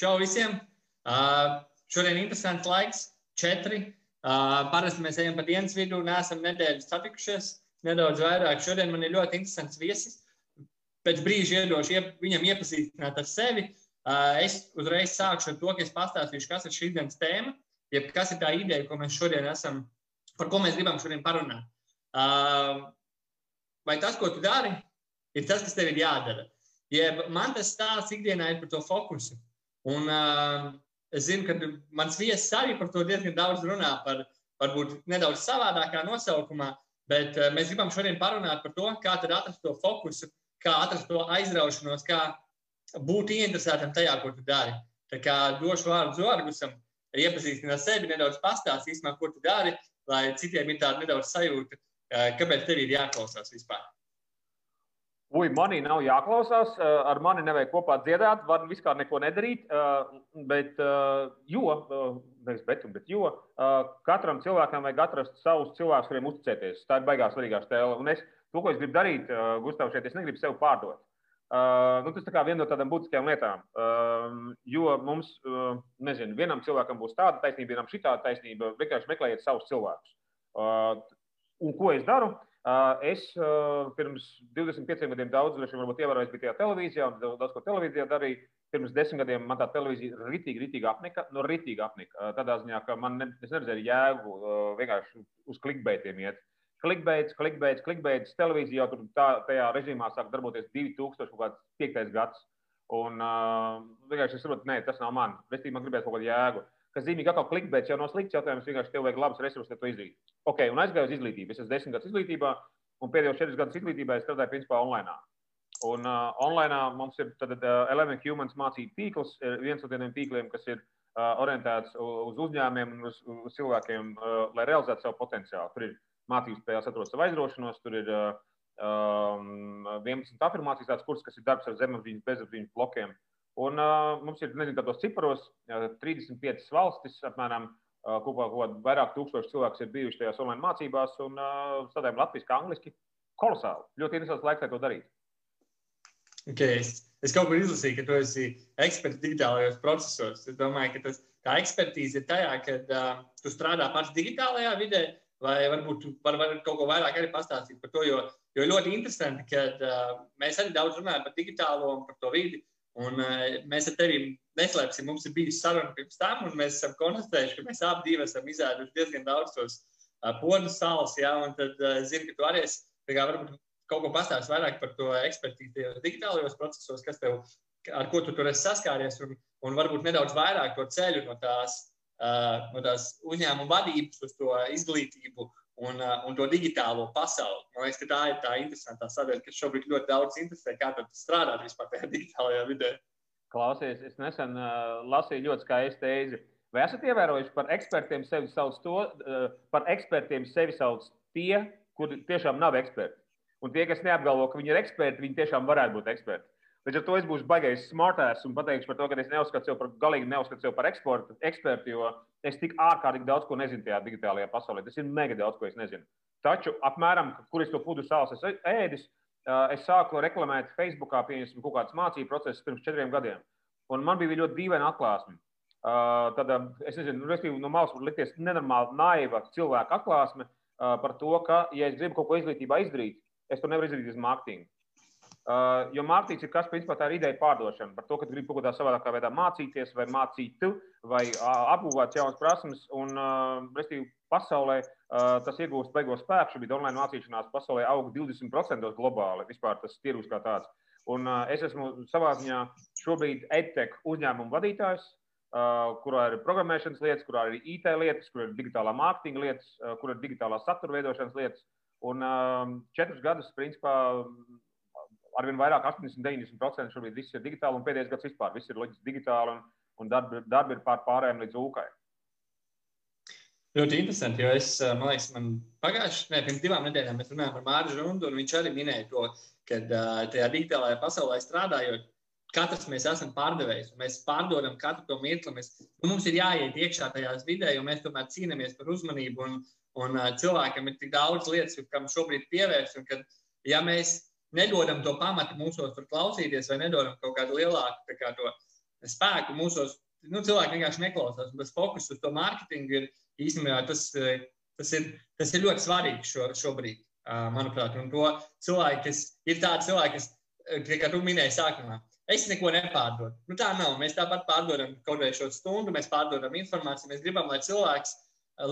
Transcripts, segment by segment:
Čau visiem! Uh, šodien interesants laiks, četri. Uh, parasti mēs ejam pa dienas vidū, neesam nedēļas satikušies nedaudz vairāk. Šodien man ir ļoti interesants viesis. Pēc brīža iedošu iep, viņam iepazīstināt ar sevi. Uh, es uzreiz sākšu ar to, ka es pastāstīšu, kas ir šīs dienas tēma, jeb kas ir tā ideja, ko mēs šodien esam, par ko mēs gribam šodien parunāt. Uh, vai tas, ko tu dari, ir tas, kas tev ir jādara? Jeb man tas stāsts ikdienā ir par to fokusu. Un uh, es zinu, ka mans viesis arī par to diezgan daudz runā, par varbūt nedaudz savādākā nosaukumā, bet uh, mēs gribam šodien parunāt par to, kā atrast to fokusu, kā atrast to aizraušanos, kā būt ieinteresētam tajā, ko tu dari. Tā kā došu vārdu Zorgusam, iepazīstināt sevi, nedaudz pastāstīt, ko tu dari, lai citiem ir tāda nedaudz sajūta, uh, kāpēc tev ir jāklausās vispār. Ui, manī nav jāklausās, eh, ar mani nevajag kopā dziedāt, var vispār neko nedarīt. Eh, bet, eh, jo, nevis bet, bet jo, katram cilvēkam vajag atrast savus cilvēkus, kuriem uzticēties. Tā ir baigās svarīgā stēle. Un es, to, ko es gribu darīt, Gustavs, šeit, es negribu sevi pārdot. Uh, nu, tas ir viena no tādām būtiskām lietām. Uh, jo mums, uh, nezinu, vienam cilvēkam būs tāda taisnība, vienam šī tāda taisnība. Vienkārši meklējiet savus cilvēkus. Uh, un ko es daru? Es pirms 25 gadiem daudz, varbūt ievērojis, bija tajā televīzijā, un daudz ko televīzijā darīju. Pirms desmit gadiem man tā televīzija ritīgi, ritīgi apnika, no ritīgi apnika. Tādā ziņā, ka man ne, es neredzēju jēgu vienkārši uz klikbeitiem iet. Klikbeits, klikbeits, klikbeits. Televīzija jau tur tā, tajā režīmā sāk darboties 2005. gads. Un uh, vienkārši es saprotu, nē, tas nav man. Restīvi man gribēs kaut kādu jēgu. Uh, kas zīmīgi atkal klikbeits jau nav slikts jautājums. Vienkārši tev vajag labus resursus, lai to izdarītu. Ok, un aizgāju uz izglītību. Es esmu desmit gadus izglītībā, un pēdējos četrus gadus izglītībā es strādāju principā online. Un uh, online mums ir tad, uh, Element Humans mācību tīkls, viens no tiem tīkliem, kas ir uh, orientēts uz uzņēmumiem un uz, uz cilvēkiem, uh, lai realizētu savu potenciālu. Tur ir mācības spējās atrast savu aizraušanos, tur ir uh, um, 11 afirmācijas tāds kurs, kas ir darbs ar zemapziņas, bezapziņas blokiem. Uh, Un, uh, mums ir nezinu, kādos ciparos uh, 35 valstis, apmēram uh, kopā kaut vairāk tūkstoši cilvēku ir bijuši tajās online mācībās, un uh, strādājam latviešu, kā angliski. Kolosāli. Ļoti interesants laiks, lai to darītu. Okay. Es, es kaut kur izlasīju, ka tu esi eksperts digitālajos procesos. Es domāju, ka tas, tā ekspertīze ir tajā, ka uh, tu strādā pats digitālajā vidē, vai varbūt tu vari var kaut ko vairāk arī pastāstīt par to. Jo, jo ļoti interesanti, ka uh, mēs arī daudz runājam par digitālo un par to vidi. Un, uh, mēs ar tevi neslēpsim, mums ir bijusi saruna pirms tam, un mēs esam konstatējuši, ka mēs abi esam izēduši diezgan daudz tos uh, podu sāls. Ja, tad uh, zinu, ka tu arī esi varbūt kaut ko pastāstījis vairāk par to ekspertīzi digitālajos procesos, kas tev, ar ko tu tur esi saskāries, un, un varbūt nedaudz vairāk to ceļu no tās, no tās uzņēmuma vadības uz to izglītību un, uh, un to digitālo pasauli. Man liekas, ka tā ir tā interesantā sadaļa, kas šobrīd ļoti daudz interesē, kā tad strādāt vispār tajā digitālajā vidē. Klausies, es nesen uh, lasīju ļoti skaistu tēzi. Vai esat ievērojuši par ekspertiem sevi sauc to, uh, par ekspertiem sevi sauc tie, kuri tiešām nav eksperti? Un tie, kas neapgalvo, ka viņi ir eksperti, viņi tiešām varētu būt eksperti. Līdz ar to es būšu baigais smartēs un pateikšu par to, ka es neuzskatu sevi par galīgi neuzskatu sevi par eksportu, ekspertu, jo es tik ārkārtīgi daudz ko nezinu tajā digitālajā pasaulē. Tas ir mega daudz, ko es nezinu. Taču apmēram, kur es to pudu sāls esmu ēdis, es sāku reklamēt Facebookā, pieņemsim, kaut kādas mācību procesus pirms četriem gadiem. Un man bija ļoti dīvaina atklāsme. Tad es nezinu, nu, no malas var likties nenormāli naiva cilvēka atklāsme par to, ka, ja es gribu kaut ko izglītībā izdarīt, es to nevaru izdarīt uz mārketingu. Uh, jo mārketings ir kas, principā, tā ir ideja pārdošana par to, ka gribi kaut kādā savādākā veidā mācīties, vai mācīt, vai apgūt jaunas prasmes. Un, uh, restīvi, pasaulē uh, tas iegūst beigās spēku. Šobrīd online mācīšanās pasaulē aug 20% globāli. Vispār tas tirgus kā tāds. Un, uh, es esmu savā ziņā šobrīd EdTech uzņēmumu vadītājs, uh, kurā ir programmēšanas lietas, kurā ir IT lietas, kur ir digitālā mārketinga lietas, uh, kur ir digitālā satura veidošanas lietas. Un uh, četrus gadus, principā, arvien vairāk, 80, 90% šobrīd viss ir digitāli, un pēdējais gads vispār viss ir līdz digitāli, un, un darbi, darbi ir pār pārējiem līdz ūkai. Ļoti interesanti, jo es, man liekas, man pagājušajā, ne, pirms divām nedēļām mēs runājām par Mārķu Rundu, un viņš arī minēja to, ka tajā digitālajā pasaulē strādājot, katrs mēs esam pārdevējs, un mēs pārdodam katru to mirkli. Mēs, nu, mums ir jāiet iekšā tajās vidē, jo mēs tomēr cīnāmies par uzmanību, un, un cilvēkam ir tik daudz lietas, kam šobrīd pievērst, un kad, ja mēs nedodam to pamatu mūsos tur klausīties, vai nedodam kaut kādu lielāku kā to, spēku mūsos. Nu, cilvēki vienkārši neklausās. Tas fokus uz to mārketingu ir īstenībā tas, tas, ir, tas ir ļoti svarīgi šo, šobrīd, manuprāt. Un to cilvēki, kas ir tādi cilvēki, kas, kā tu minēji sākumā, es neko nepārdodu. Nu, tā nav. Mēs tāpat pārdodam kaut vai šo stundu, mēs pārdodam informāciju. Mēs gribam, lai cilvēks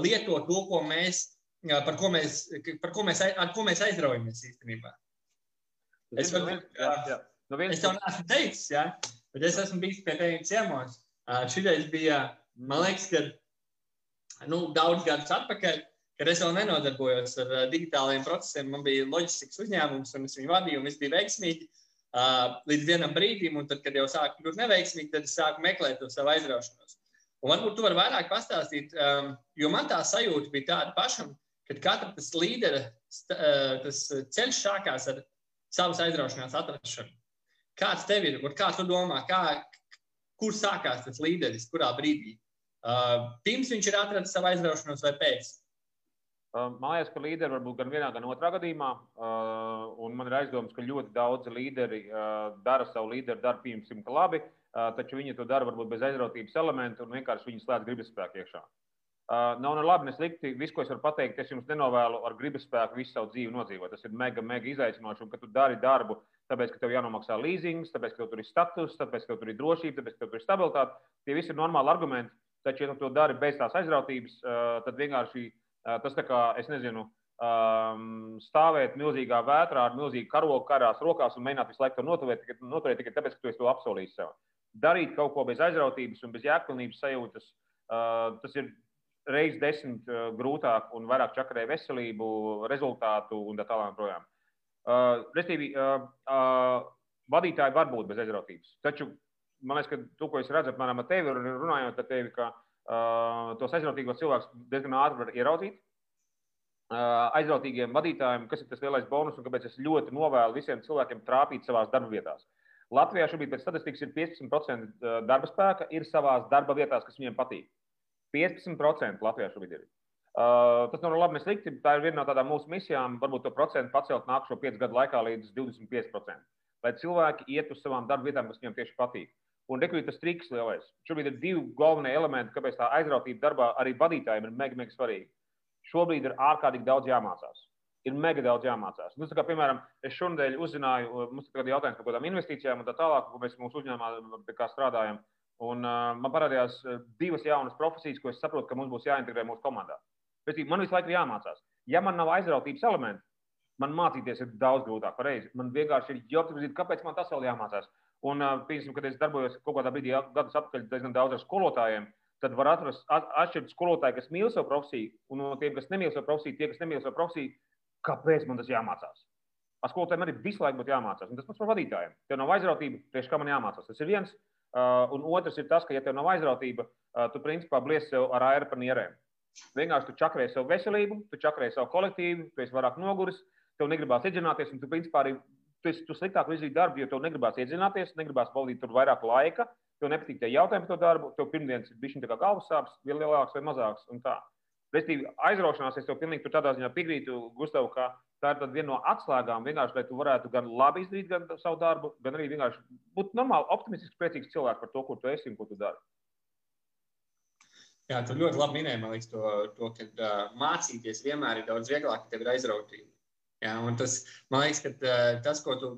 lieto to, ko mēs, par ko mēs, par ko mēs, ar ko mēs aizraujamies īstenībā. Es, var, jā, jā. No es tev neesmu teicis, ja? bet es esmu bijis pie tevis ciemos. Šitais bija, man liekas, ka nu, daudz gadus atpakaļ, kad es vēl nenodarbojos ar digitālajiem procesiem. Man bija loģistikas uzņēmums, un es viņu vadīju, un viss bija veiksmīgi. Uh, līdz vienam brīdim, un tad, kad jau sāku kļūt neveiksmīgi, tad es sāku meklēt to savu aizraušanos. Un varbūt tu vari vairāk pastāstīt, um, jo man tā sajūta bija tāda pašam, ka katra tas līdera, tas ceļš sākās ar savas aizraušanās atrašanu. Kāds tev ir? Kā tu domā, kā, kur sākās tas līderis, kurā brīdī? Uh, pirms viņš ir atradzis savu aizraušanos vai pēc? Uh, man liekas, ka līderi var būt gan vienā, gan otrā gadījumā. Uh, un man ir aizdoms, ka ļoti daudzi līderi uh, dara savu līderu darbu, pieņemsim, ka labi, uh, taču viņi to dara varbūt bez aizrautības elementu un vienkārši viņi slēdz gribas spēku iekšā. Uh, nav ne labi, ne slikti. Viss, ko es varu pateikt, es jums nenovēlu ar gribas spēku visu savu dzīvi nodzīvot. Tas ir mega, mega izaicinoši. Un, kad tu dari darbu, tāpēc, ka tev jānomaksā leasings, tāpēc, ka tev tur ir status, tāpēc, ka tev tur ir drošība, tāpēc, ka tev tur ir stabilitāte. Tie visi ir normāli argumenti. Taču, ja tu to dari bez tās aizrautības, tad vienkārši tas tā kā, es nezinu, stāvēt milzīgā vētrā ar milzīgu karogu karās rokās un mēģināt visu laiku to noturēt, noturēt tikai tāpēc, ka tu to apsolīji sev. Darīt kaut ko bez aizrautības un bez jēgpilnības sajūtas, tas ir reizes desmit grūtāk un vairāk čakarē veselību, rezultātu un tā tālāk. Uh, Restīvi, uh, uh, vadītāji var būt bez aizrautības. Taču man liekas, ka to, ko es redzu apmēram ar tevi, runājot ar tevi, ka uh, tos aizrautīgos cilvēkus diezgan ātri var ieraudzīt. Uh, aizrautīgiem vadītājiem, kas ir tas lielais bonus un kāpēc es ļoti novēlu visiem cilvēkiem trāpīt savā darba vietās. Latvijā šobrīd pēc statistikas ir 15% darba spēka, ir savā darba vietās, kas viņiem patīk. 15% Latvijā šobrīd ir. Uh, tas nav labi, slikti. Tā ir viena no tādām mūsu misijām, varbūt to procentu pacelt nākamā piecu gadu laikā līdz 25%. Lai cilvēki iet uz savām darba vietām, kas viņiem tieši patīk. Un rekrutēt tas triks lielais. Šobrīd ir divi galvenie elementi, kāpēc tā aizrautība darbā arī vadītājiem ir mega, mega svarīga. Šobrīd ir ārkārtīgi daudz jāmācās. Ir mega daudz jāmācās. Nu, kā, piemēram, es šonadēļ uzzināju, mums ir jautājums par kaut kādām investīcijām un tā tālāk, ko mēs mūsu uzņēmumā strādājam. Un, uh, man parādījās divas jaunas profesijas, ko es saprotu, ka mums būs jāintegrē mūsu komandā. Bet man visu laiku ir jāmācās. Ja man nav aizrautības elementi, man mācīties ir daudz grūtāk. Pareizi. Man vienkārši ir jāapzinās, kāpēc man tas vēl jāmācās. Un, piemēram, kad es darbojos kaut kādā brīdī, gadus atpakaļ, diezgan daudz ar skolotājiem, tad var atrast atšķirīgus skolotāju, kas mīl savu profesiju, un no tiem, kas nemīl savu profesiju, tie, kas nemīl savu profesiju, kāpēc man tas jāmācās. Ar skolotājiem arī visu laiku būtu jāmācās. Un tas pats par vadītājiem. Tev nav aizrautība, priekš kā man jāmācās. Tas ir viens. Uh, un otrs ir tas, ka, ja tev nav aizrautība, uh, tu principā blies sev ar aeru pa nierēm. Vienkārši tu čakarēji savu veselību, tu čakarēji savu kolektīvu, tu esi vairāk noguris, tev negribās iedzināties, un tu principā arī tu, esi, tu sliktāk izdarīji darbu, jo tev negribās iedzināties, negribās pavadīt tur vairāk laika, tev nepatīk tie jautājumi par to darbu, tev pirmdienas ir tā kā galvas sāpes, lielāks vai mazāks. Restīvi, aizraušanās, es tev pilnīgi tādā ziņā piekrītu, Gustav, ka tā ir viena no atslēgām, vienkārši, lai tu varētu gan labi izdarīt gan savu darbu, gan arī vienkārši būt normāli, optimistisks, priecīgs cilvēks par to, kur tu esi un ko tu dari. Jā, tu ļoti labi minēji, man liekas, to, to ka uh, mācīties vienmēr ir daudz vieglāk, ja tev ir aizrautība. Jā, tas, man liekas, ka uh, tas, ko tu,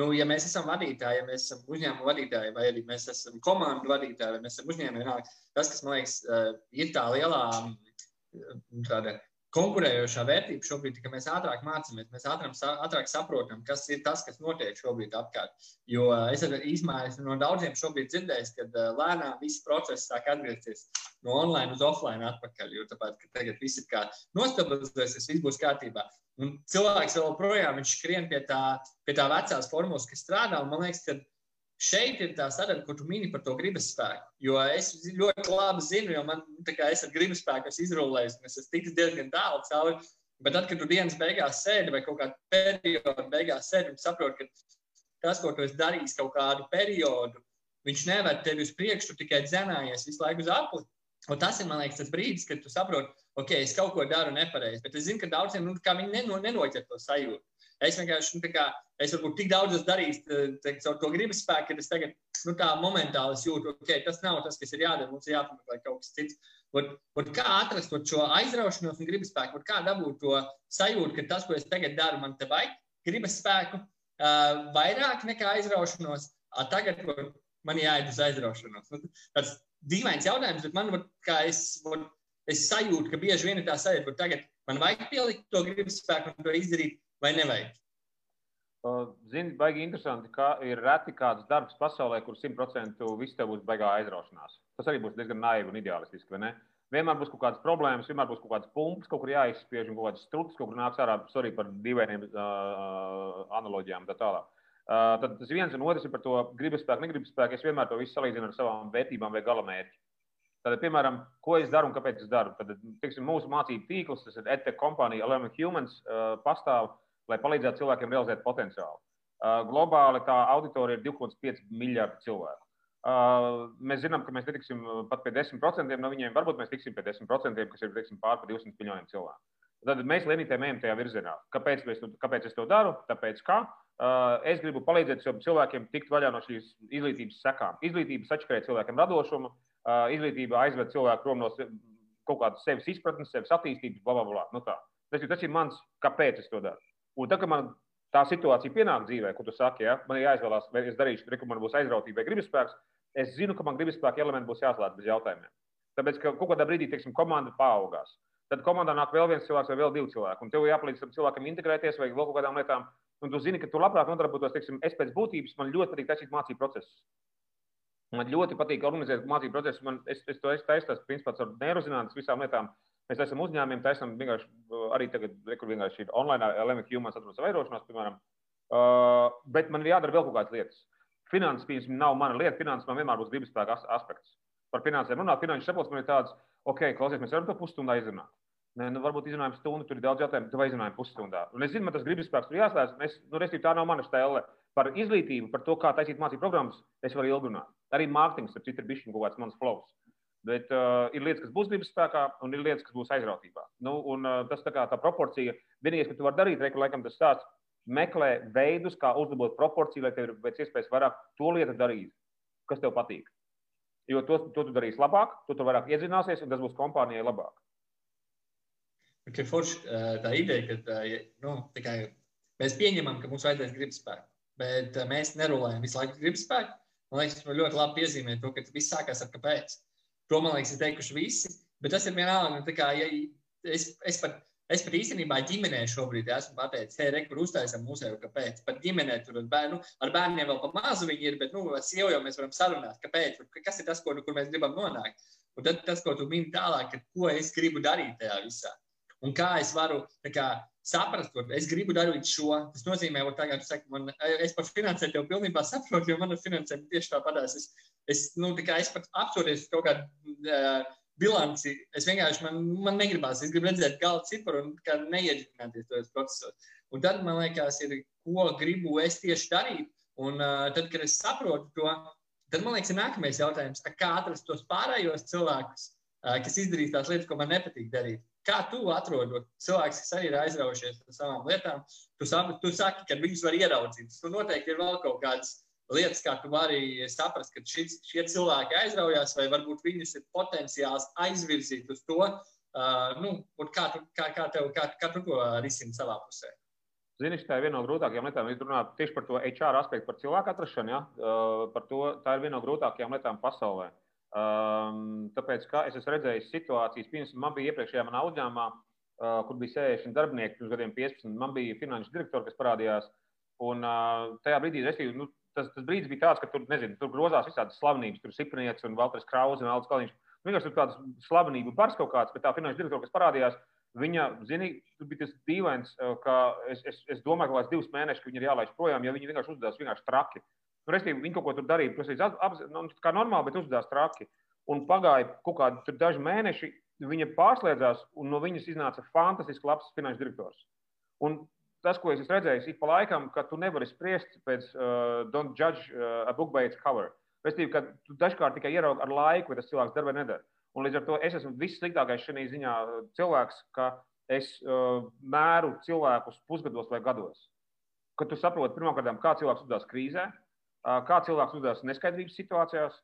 nu, ja mēs esam vadītāji, ja mēs esam uzņēmuma vadītāji, vai arī mēs esam komandu vadītāji, vai mēs esam uzņēmēji, tas, kas man liekas, uh, ir tā lielā tāda konkurējošā vērtība šobrīd, ka mēs ātrāk mācāmies, mēs ātrāk, ātrāk saprotam, kas ir tas, kas notiek šobrīd apkārt. Jo es īstenībā no daudziem šobrīd dzirdēju, ka lēnām viss process sāk atgriezties no online uz offline atpakaļ. Jo tāpēc, ka tagad viss ir kā nostabilizēsies, viss būs kārtībā. Un cilvēks vēl projām skrien pie tā, pie tā vecās formulas, kas strādā. Man liekas, ka šeit ir tā sadaļa, kur tu mini par to gribas spēku. Jo es ļoti labi zinu, jo man kā, es ar gribas spēku esmu izrulējis, un es esmu ticis diezgan tālu cauri. Bet tad, kad tu dienas beigās sēdi vai kaut kādā periodā beigās sēdi un saproti, ka tas, ko tu esi darījis kaut kādu periodu, viņš nevar tevi uz priekšu, tikai dzenājies visu laiku uz apli. Un tas ir, man liekas, tas brīdis, kad tu saproti, ok, es kaut ko daru nepareizi. Bet es zinu, ka daudziem nu, viņi neno, nenoķer to sajūtu. Es vienkārši, nu, kā, es varbūt tik daudz esmu darījis caur to gribas spēku, ka es tagad, nu, tā momentāli jūtu, ok, tas nav tas, kas ir jādara, mums ir jāpameklē kaut kas cits. Un, un kā atrast šo aizraušanos un gribas spēku, un kā dabūt to sajūtu, ka tas, ko es tagad daru, man te vajag gribas spēku uh, vairāk nekā aizraušanos, a tagad man jāiet uz aizraušanos. Nu, tas dīvains jautājums, bet man, kā es, es sajūtu, ka bieži vien ir tā sajūta, ka tagad man vajag pielikt to gribas spēku un to izdarīt, vai nevajag. Zini, baigi interesanti, ka ir reti kāds darbs pasaulē, kur 100% viss tev būs baigā aizraušanās. Tas arī būs diezgan naivi un ideālistiski, vai ne? Vienmēr būs kaut kādas problēmas, vienmēr būs kaut kādas pumpas, kaut kur jāizspiež un kaut kādas struktūras, kaut kur nāks ārā, sorry par dīvainiem uh, analoģijām un tā tālāk. Uh, tad tas viens un otrs ir par to gribas spēku, negribas spēku. Es vienmēr to visu salīdzinu ar savām vērtībām vai galamērķi. Tad, piemēram, ko es daru un kāpēc es daru? Tad, tiksim, mūsu mācību tīkls, tas ir EdTech kompānija Element Humans, uh, pastāv, lai palīdzētu cilvēkiem realizēt potenciālu. Uh, globāli tā auditorija ir 2,5 miljardi cilvēku. Uh, mēs zinām, ka mēs netiksim pat pie 10% no viņiem. Varbūt mēs tiksim pie 10%, kas ir tiksim, pār par 200 miljoniem cilvēku. Tad mēs lēnītēm ejam tajā virzienā. Kāpēc, mēs, kāpēc es to daru? Tāpēc, ka uh, es gribu palīdzēt cilvēkiem tikt vaļā no šīs izglītības sekām. Izglītība sačakarē cilvēkiem radošumu, uh, izglītība aizved cilvēku prom no kaut kādas sevis izpratnes, sevis attīstības, bla, bla, bla. Nu tā. tas, tas ir mans, kāpēc es to daru. Un tā, ka man tā situācija pienāk dzīvē, ko tu saki, ja? man ir jāizvēlās, vai es darīšu, re, man būs aizrautība vai gribas spēks es zinu, ka man gribas spēka elementi būs jāslēdz bez jautājumiem. Tāpēc, ka kaut kādā brīdī, teiksim, komanda paaugās. Tad komandā nāk vēl viens cilvēks vai vēl divi cilvēki. Un tev jāpalīdz tam cilvēkam integrēties vai vēl kaut kādām lietām. Un tu zini, ka tu labprāt nodarbotos, teiksim, es pēc būtības, man ļoti patīk taisīt mācību procesus. Man ļoti patīk organizēt mācību procesus. Man, es, es to esmu taisījis, principā, ar neirozinātnes visām lietām. Mēs esam uzņēmumiem, taisām vienkārši arī tagad, kur vienkārši ir online, LMQ, humans atrodas vairošanās, piemēram. Uh, bet man ir jādara vēl kaut kādas lietas. Finanses, piemēram, nav mana lieta. Finanses man vienmēr būs gribas spēka aspekts. Par finansēm runāt, finanšu saprots man ir tāds, ok, klausies, mēs varam to pusstundā izrunāt. Nē, nu, varbūt izrunājam stundu, tur ir daudz jautājumu, tad izrunājam pusstundā. Un es zinu, man tas gribas spēks tur jāslēdz. Es, nu, restīvi, tā nav mana stēle. Par izglītību, par to, kā taisīt mācību programmas, es varu ilgi runāt. Arī mārketings, ar citu ir bijis kaut kāds mans flows. Bet uh, ir lietas, kas būs gribas spēkā, un ir lietas, kas būs aizrautībā. Nu, un, uh, tas tā, kā, tā proporcija, vienīgais, ko tu vari darīt, reku, laikam tas stāsts, meklē veidus, kā uzlabot proporciju, lai tev ir pēc iespējas vairāk to lietu darīt, kas tev patīk. Jo to, to tu darīsi labāk, tu tur vairāk iedzināsies, un tas būs kompānijai labāk. Okay, forši, tā ideja, ka nu, tikai mēs pieņemam, ka mums vajadzēs gribas spēku, bet mēs nerulējam visu laiku gribas spēku. Man liekas, tas ļoti labi piezīmē to, ka viss sākās ar kāpēc. To man liekas, ir teikuši visi, bet tas ir vienalga. Nu, kā, ja es, es pat Es pat īstenībā ģimenē šobrīd esmu pateicis, hei, kur uztaisām muzeju, kāpēc. Pat ģimenē tur ar, bērnu, ar bērniem vēl pa mazu viņi ir, bet, nu, ar sievu jau mēs varam sarunāt, kāpēc, kas ir tas, ko, nu, kur mēs gribam nonākt. Un tad tas, ko tu mini tālāk, ka, ko es gribu darīt tajā visā. Un kā es varu kā, saprast, ko es gribu darīt šo. Tas nozīmē, ka tagad saka, man, es par finansēm jau pilnībā saprotu, jo man ar finansēm tieši tāpatās. Es, es, nu, tā es pat apsūties kaut kādā. Uh, bilanci. Es vienkārši man, man negribās. Es gribu redzēt gala ciparu un neiedziļināties tajos procesos. Un tad man liekas, ir, ko gribu es tieši darīt. Un uh, tad, kad es saprotu to, tad man liekas, ir nākamais jautājums, kā atrast tos pārējos cilvēkus, uh, kas izdarīs tās lietas, ko man nepatīk darīt. Kā tu atrodot cilvēks, kas arī ir aizraujušies par savām lietām, tu, sabi, tu saki, ka viņus var ieraudzīt. Tas noteikti ir vēl kaut kāds lietas, kā tu vari saprast, ka šis, šie cilvēki aizraujās, vai varbūt viņus ir potenciāls aizvirzīt uz to, uh, nu, kā, tu, kā, kā, tev, kā, kā tu to risini savā pusē. Zini, tā ir viena no grūtākajām lietām. Jūs runājat tieši par to HR aspektu, par cilvēku atrašanu. Ja? Uh, par to, tā ir viena no grūtākajām lietām pasaulē. Um, tāpēc, kā es esmu redzējis situācijas, piemēram, man bija iepriekšējā manā uzņēmumā, uh, kur bija 60 darbinieki, pirms gadiem 15. Man bija finanšu direktori, kas parādījās. Un uh, tajā brīdī, restīvi, nu, tas, tas brīdis bija tāds, ka tur, nezinu, tur grozās visādas slavenības, tur Siprniecis un Valters Krause un Aldis Kalniņš. Vienkārši tur tādas slavenību bars kaut kāds, bet tā finanšu direktora, kas parādījās, viņa, zini, tur bija tas dīvains, eh, ka es, es, es domāju, ka kāds divus mēnešus viņi ir jālaiž projām, ja viņi vienkārši uzdevās vienkārši traki. Nu, Restīvi, viņi kaut ko tur darīja, protams, ap, nu, kā normāli, bet uzdevās traki. Un pagāja kaut kādi daži mēneši, viņa pārslēdzās, un no viņas iznāca fantastisks labs finanšu direktors. Un tas, ko es esmu redzējis, ik pa laikam, ka tu nevari spriest pēc uh, don't judge uh, a book by its cover. Restīvi, ka tu dažkārt tikai ieraugi ar laiku, vai tas cilvēks dara vai nedara. Un līdz ar to es esmu vissliktākais šajā ziņā cilvēks, ka es uh, mēru cilvēkus pusgados vai gados. ka tu saproti pirmkārt, kā cilvēks uzvedās krīzē, kā cilvēks uzvedās neskaidrības situācijās,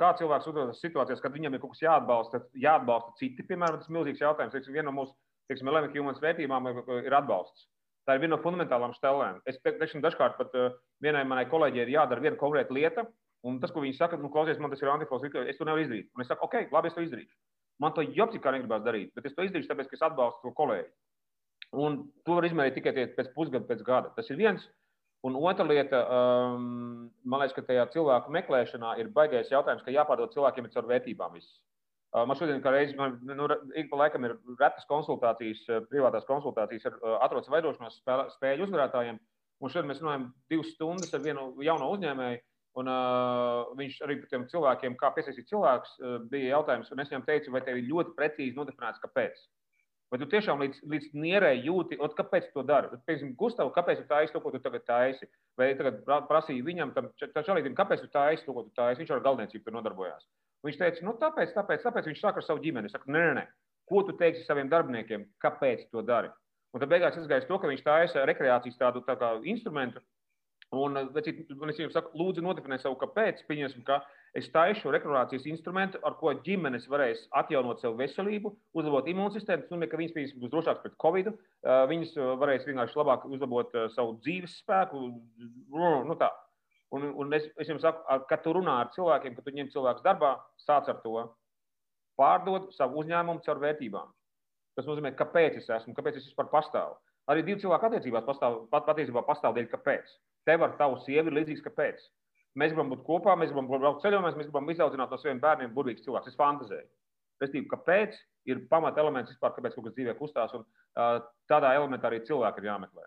kā cilvēks uzvedas situācijās, kad viņam ir kaut kas jāatbalsta, jāatbalsta citi. Piemēram, tas ir milzīgs jautājums. Teiksim, viena no mūsu teiksim, Lemeka Humans vērtībām ir atbalsts. Tā ir viena no fundamentālām stelēm. Es teiksim, dažkārt pat vienai manai kolēģei ir jādara viena konkrēta lieta, un tas, ko viņi saka, nu, klausies, man tas ir antifos, es to nevaru izdarīt. Un es saku, ok, labi, es to izdarīšu. Man to jopsi kā negribās darīt, bet es to izdarīšu, tāpēc, ka es atbalstu to kolēģi. Un to var izmērīt tikai pēc pusgada, pēc gada. Tas ir viens. Un otra lieta, um, man liekas, ka tajā cilvēku meklēšanā ir baigais jautājums, ka jāpārdod cilvēkiem ar vērtībām. Viss. Uh, man šodien, kā reizes, man nu, ik pa laikam ir retas konsultācijas, uh, privātās konsultācijas ar uh, atrodas veidošanās spēļu uzvarētājiem. Un šodien mēs runājam divas stundas ar vienu jauno uzņēmēju. Un, uh, viņš arī par tiem cilvēkiem, kā piesaistīt cilvēkus, uh, bija jautājums. Un es viņam teicu, vai tev ir ļoti precīzi nodefinēts, kāpēc. Vai tu tiešām līdz, līdz nierē jūti, ot, kāpēc tu to dari? Piemēram, Gustav, kāpēc tu taisi to, ko tu tagad taisi? Vai tagad prasīja viņam, tam čalītam, kāpēc tu taisi to, ko tu taisi? Viņš ar galvniecību tur nodarbojās. Viņš teica, nu tāpēc, tāpēc, tāpēc viņš saka ar savu ģimeni. Es saku, nē, nē, nē. Ko tu teiksi saviem darbiniekiem? Kāpēc to dari? Un tad beigās izgājis to, ka viņš taisa rekreācijas tādu tā kā instrumentu. Un, un es viņam saku, lūdzu, nodefinē savu kāpēc. Pieņemsim, ka Es taisu rekreācijas instrumentu, ar ko ģimenes varēs atjaunot savu veselību, uzlabot imūnsistēmu, un ka viņas pieņems būs drošākas pret covid. Viņas varēs vienkārši labāk uzlabot savu dzīves spēku. Nu, tā. un, un es, es jums saku, kad tu runā ar cilvēkiem, kad tu ņem cilvēku darbā, sāc ar to. Pārdod savu uzņēmumu caur vērtībām. Tas nozīmē, kāpēc es esmu, kāpēc es vispār pastāvu. Arī divu cilvēku attiecībās pastāv, pat, patiesībā pastāv dēļ, kāpēc. Tev ar tavu sievu ir līdzīgs, kāpēc. Mēs gribam būt kopā, mēs gribam braukt ceļojumos, mēs gribam izaudzināt no saviem bērniem burvīgus cilvēkus. Es fantazēju. Restīvi, kāpēc ir pamata elements vispār, kāpēc kaut kas dzīvē kustās, un uh, tādā elementā arī cilvēki ir jāmeklē.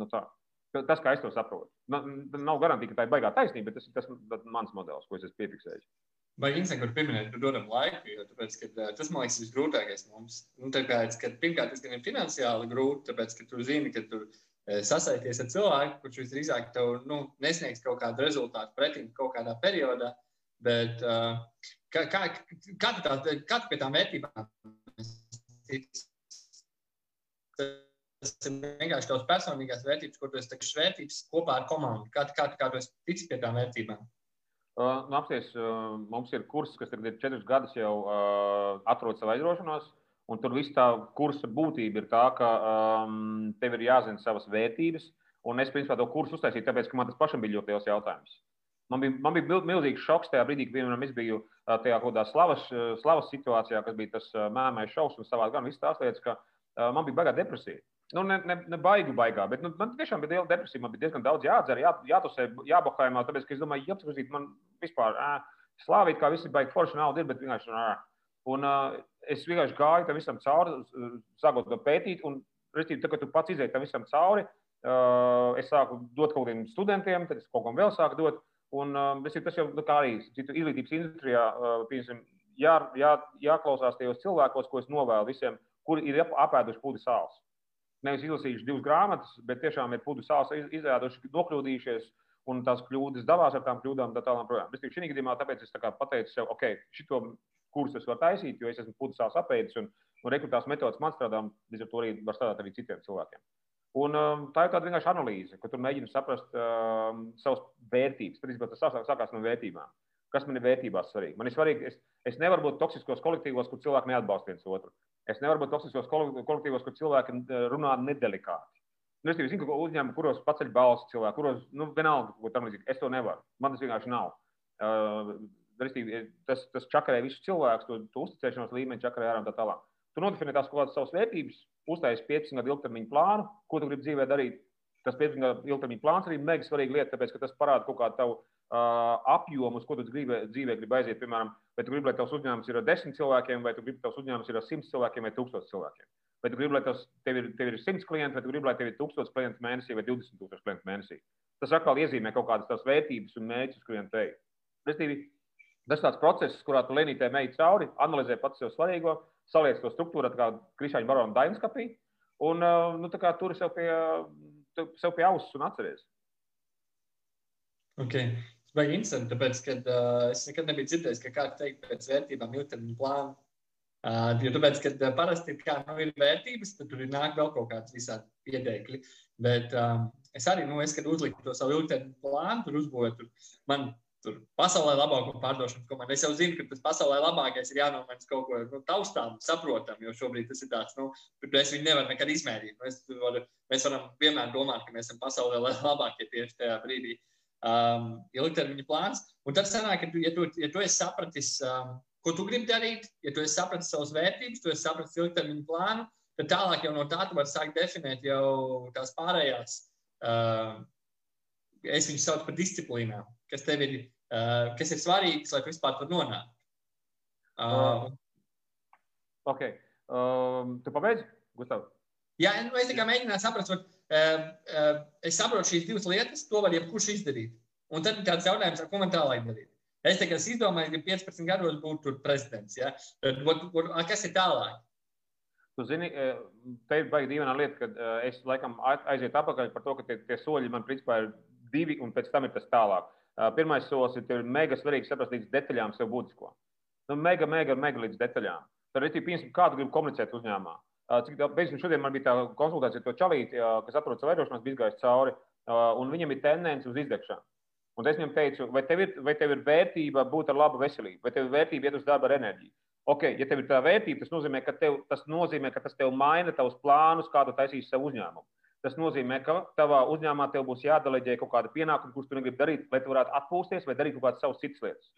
Nu, tā. Tas, kā es to saprotu. Nav garantīva, ka tā ir baigā taisnība, bet tas ir tas, mans modelis, ko es esmu piefiksējis. Vai Inse, kur pieminēt, tu dodam laiku, jo tāpēc, ka, tas, man liekas, ir visgrūtākais mums. Nu, tāpēc, ka, pirmkārt, tas gan ir finansiāli grūti, tāpēc, ka tu zini, ka tu Eh, sasaisties ar cilvēku, kurš visdrīzāk tev nu, nesniegs kaut kādu rezultātu pretim kaut kādā periodā. Bet, uh, kā, kā, kā, tā, kā pie tām vērtībām? Tas ir vienkārši tavs personīgās vērtības, ko tu esi teikts vērtības kopā ar komandu. Kā, kā, kā tu esi ticis pie tām vērtībām? Uh, nu, apsties, uh, mums ir kurs, kas tagad ir četrus gadus jau uh, atrod savu aizrošanos. Uh, Un tur viss tā kursa būtība ir tā, ka um, tev ir jāzina savas vērtības. Un es principā to kursu uztaisīju, tāpēc, ka man tas pašam bija ļoti liels jautājums. Man bija, man bija milzīgs šoks tajā brīdī, kad piemēram, es biju uh, tajā kaut kādā slavas, uh, slavas situācijā, kas bija tas uh, mēmais šovs un savā gan visas tās lietas, ka uh, man bija baigā depresija. Nu, ne, ne, ne baigi baigā, bet nu, man tiešām bija liela depresija. Man bija diezgan daudz jādzer, jā, jātusē, jābahājumā, tāpēc, ka es domāju, jāapskatīt man vispār, ā, slāvīt, kā visi baigi forši naudu ir, bet vienkārši, ā, Un, uh, es vienkārši gāju tam visam cauri, sākot to pētīt. Un, restīvi, tā, kad tu pats izēji tam visam cauri, uh, es sāku dot kaut kādiem studentiem, tad es kaut kam vēl sāku dot. Un, uh, restīvi, tas jau nu, kā arī citu izglītības industrijā, uh, piemēram, jā, jā, jāklausās tajos cilvēkos, ko es novēlu visiem, kuri ir apēduši pūdu sāls. Nevis izlasījuši divas grāmatas, bet tiešām ir pūdu sāls izēduši, nokļūdījušies. Un tās kļūdas dalās ar tām kļūdām, tā tālāk. Šī gadījumā tāpēc es tā pateicu sev, ok, šito kurus es varu taisīt, jo es esmu putekļs apēdis un, un rekrutās metodas man strādā, līdz ar to arī var strādāt arī citiem cilvēkiem. Un, um, tā ir tāda vienkārši analīze, ka tur mēģina saprast um, savas vērtības. Principā tas sākās no vērtībām. Kas man ir vērtībās svarīgi? Man ir svarīgi, es, es nevaru būt toksiskos kolektīvos, kur cilvēki neatbalsta viens otru. Es nevaru būt toksiskos kolektīvos, kur cilvēki uh, runā nedelikāti. Nu, es zinu, ka uzņēmumi, kuros paceļ balsi cilvēki, kuros, nu, vienalga, ko tam līdzīgi, es to nevaru. Man tas vienkārši nav. Uh, Restīvi, tas, tas čakarē visus cilvēkus, to, to uzticēšanos līmeni čakarē ārā un tā tālāk. Tu nodefinē tās kaut kādas savas vērtības, uztaisīji 15 gadu ilgtermiņa plānu, ko tu gribi dzīvē darīt. Tas 15 gadu ilgtermiņa plāns arī mega svarīga lieta, tāpēc, ka tas parāda kaut kādu tavu uh, apjomu, uz ko tu gribi, dzīvē gribi aiziet. Piemēram, vai tu gribi, lai tavs uzņēmums ir ar 10 cilvēkiem, vai tu gribi, lai tavs uzņēmums ir ar 100 cilvēkiem vai 1000 cilvēkiem. Vai tu gribi, lai tas, tev, ir, tev ir 100 klienti, vai tu gribi, lai tev ir 1000 klientu mēnesī vai 20 000 klientu mēnesī. Tas atkal iezīmē kaut kādas tās vērtības un mērķus, kuriem te ir. Tas tāds process, kurā tu lēnītē meklē cauri, analizē pats sev svarīgo, saliec to struktūru, kā Krišāņa barona dainskapī, un nu, tur sev pie, sev pie auss un atceries. Okay. Vai interesanti, tāpēc, ka uh, es nekad nebiju dzirdējis, ka kāds teikt pēc vērtībām ilgtermiņa plānu. Uh, jo tāpēc, kad uh, parasti kā, nu, ir vērtības, tad tur ir nāk vēl kaut kāds visādi ieteikļi. Bet um, es arī, nu, es, kad uzliku to savu ilgtermiņu plānu, tur uzbūvēju, tur man tur pasaulē labāko pārdošanas komandu. Es jau zinu, ka tas pasaulē labākais ir jānomaina kaut ko nu, taustām, saprotam, jo šobrīd tas ir tāds, nu, es viņu nevaru nekad izmērīt. Mēs, var, mēs varam vienmēr domāt, ka mēs esam pasaulē labākie tieši tajā brīdī. Um, ilgtermiņa plāns. Un tad sanāk, ka, ja, tu, ja tu esi sapratis, um, ko tu gribi darīt, ja tu esi sapratis savas vērtības, tu esi sapratis ilgtermiņa plānu, tad tālāk jau no tā tu vari sākt definēt jau tās pārējās. Uh, es viņus saucu par disciplīnām, kas tev ir, uh, kas ir svarīgas, lai tu vispār tur nonāktu. Uh, ok. Um, tu pabeidzi, Gustav? Jā, nu, es tikai mēģināju saprast, vai, uh, uh, es saprotu šīs divas lietas, to var jebkurš izdarīt. Un tad ir tāds jautājums, ar ko man tālāk darīt. Es tikai izdomāju, ka 15 gados būtu prezidents. Ja? What, what, kas ir tālāk? Tu zini, te ir baigi dīvaina lieta, ka es laikam aizietu atpakaļ par to, ka tie, tie soļi man principā ir divi, un pēc tam ir tas tālāk. Pirmais solis ir, ir mega svarīgi saprast līdz detaļām sev būtisko. Nu, mega, mega, mega līdz detaļām. Tad ir piemēram, kādu gribu komunicēt uzņēmumā. Cik tā, beigsim, šodien man bija tā konsultācija ar to čalīti, kas atrodas savā veidošanās, bija gājis cauri, un viņam ir tendence uz izdegšanu. Un es viņam teicu, vai tev, ir, vai tev ir vērtība būt ar labu veselību, vai tev ir vērtība iet uz darbu ar enerģiju. Ok, ja tev ir tā vērtība, tas nozīmē, ka, tev, tas nozīmē, ka tas tev maina tavus plānus, kādu taisīs savu uzņēmumu. Tas nozīmē, ka tavā uzņēmumā tev būs jādeleģē kaut kāda pienākuma, kurus tu negribi darīt, lai tu varētu atpūsties vai darīt kaut kādas savas citas lietas.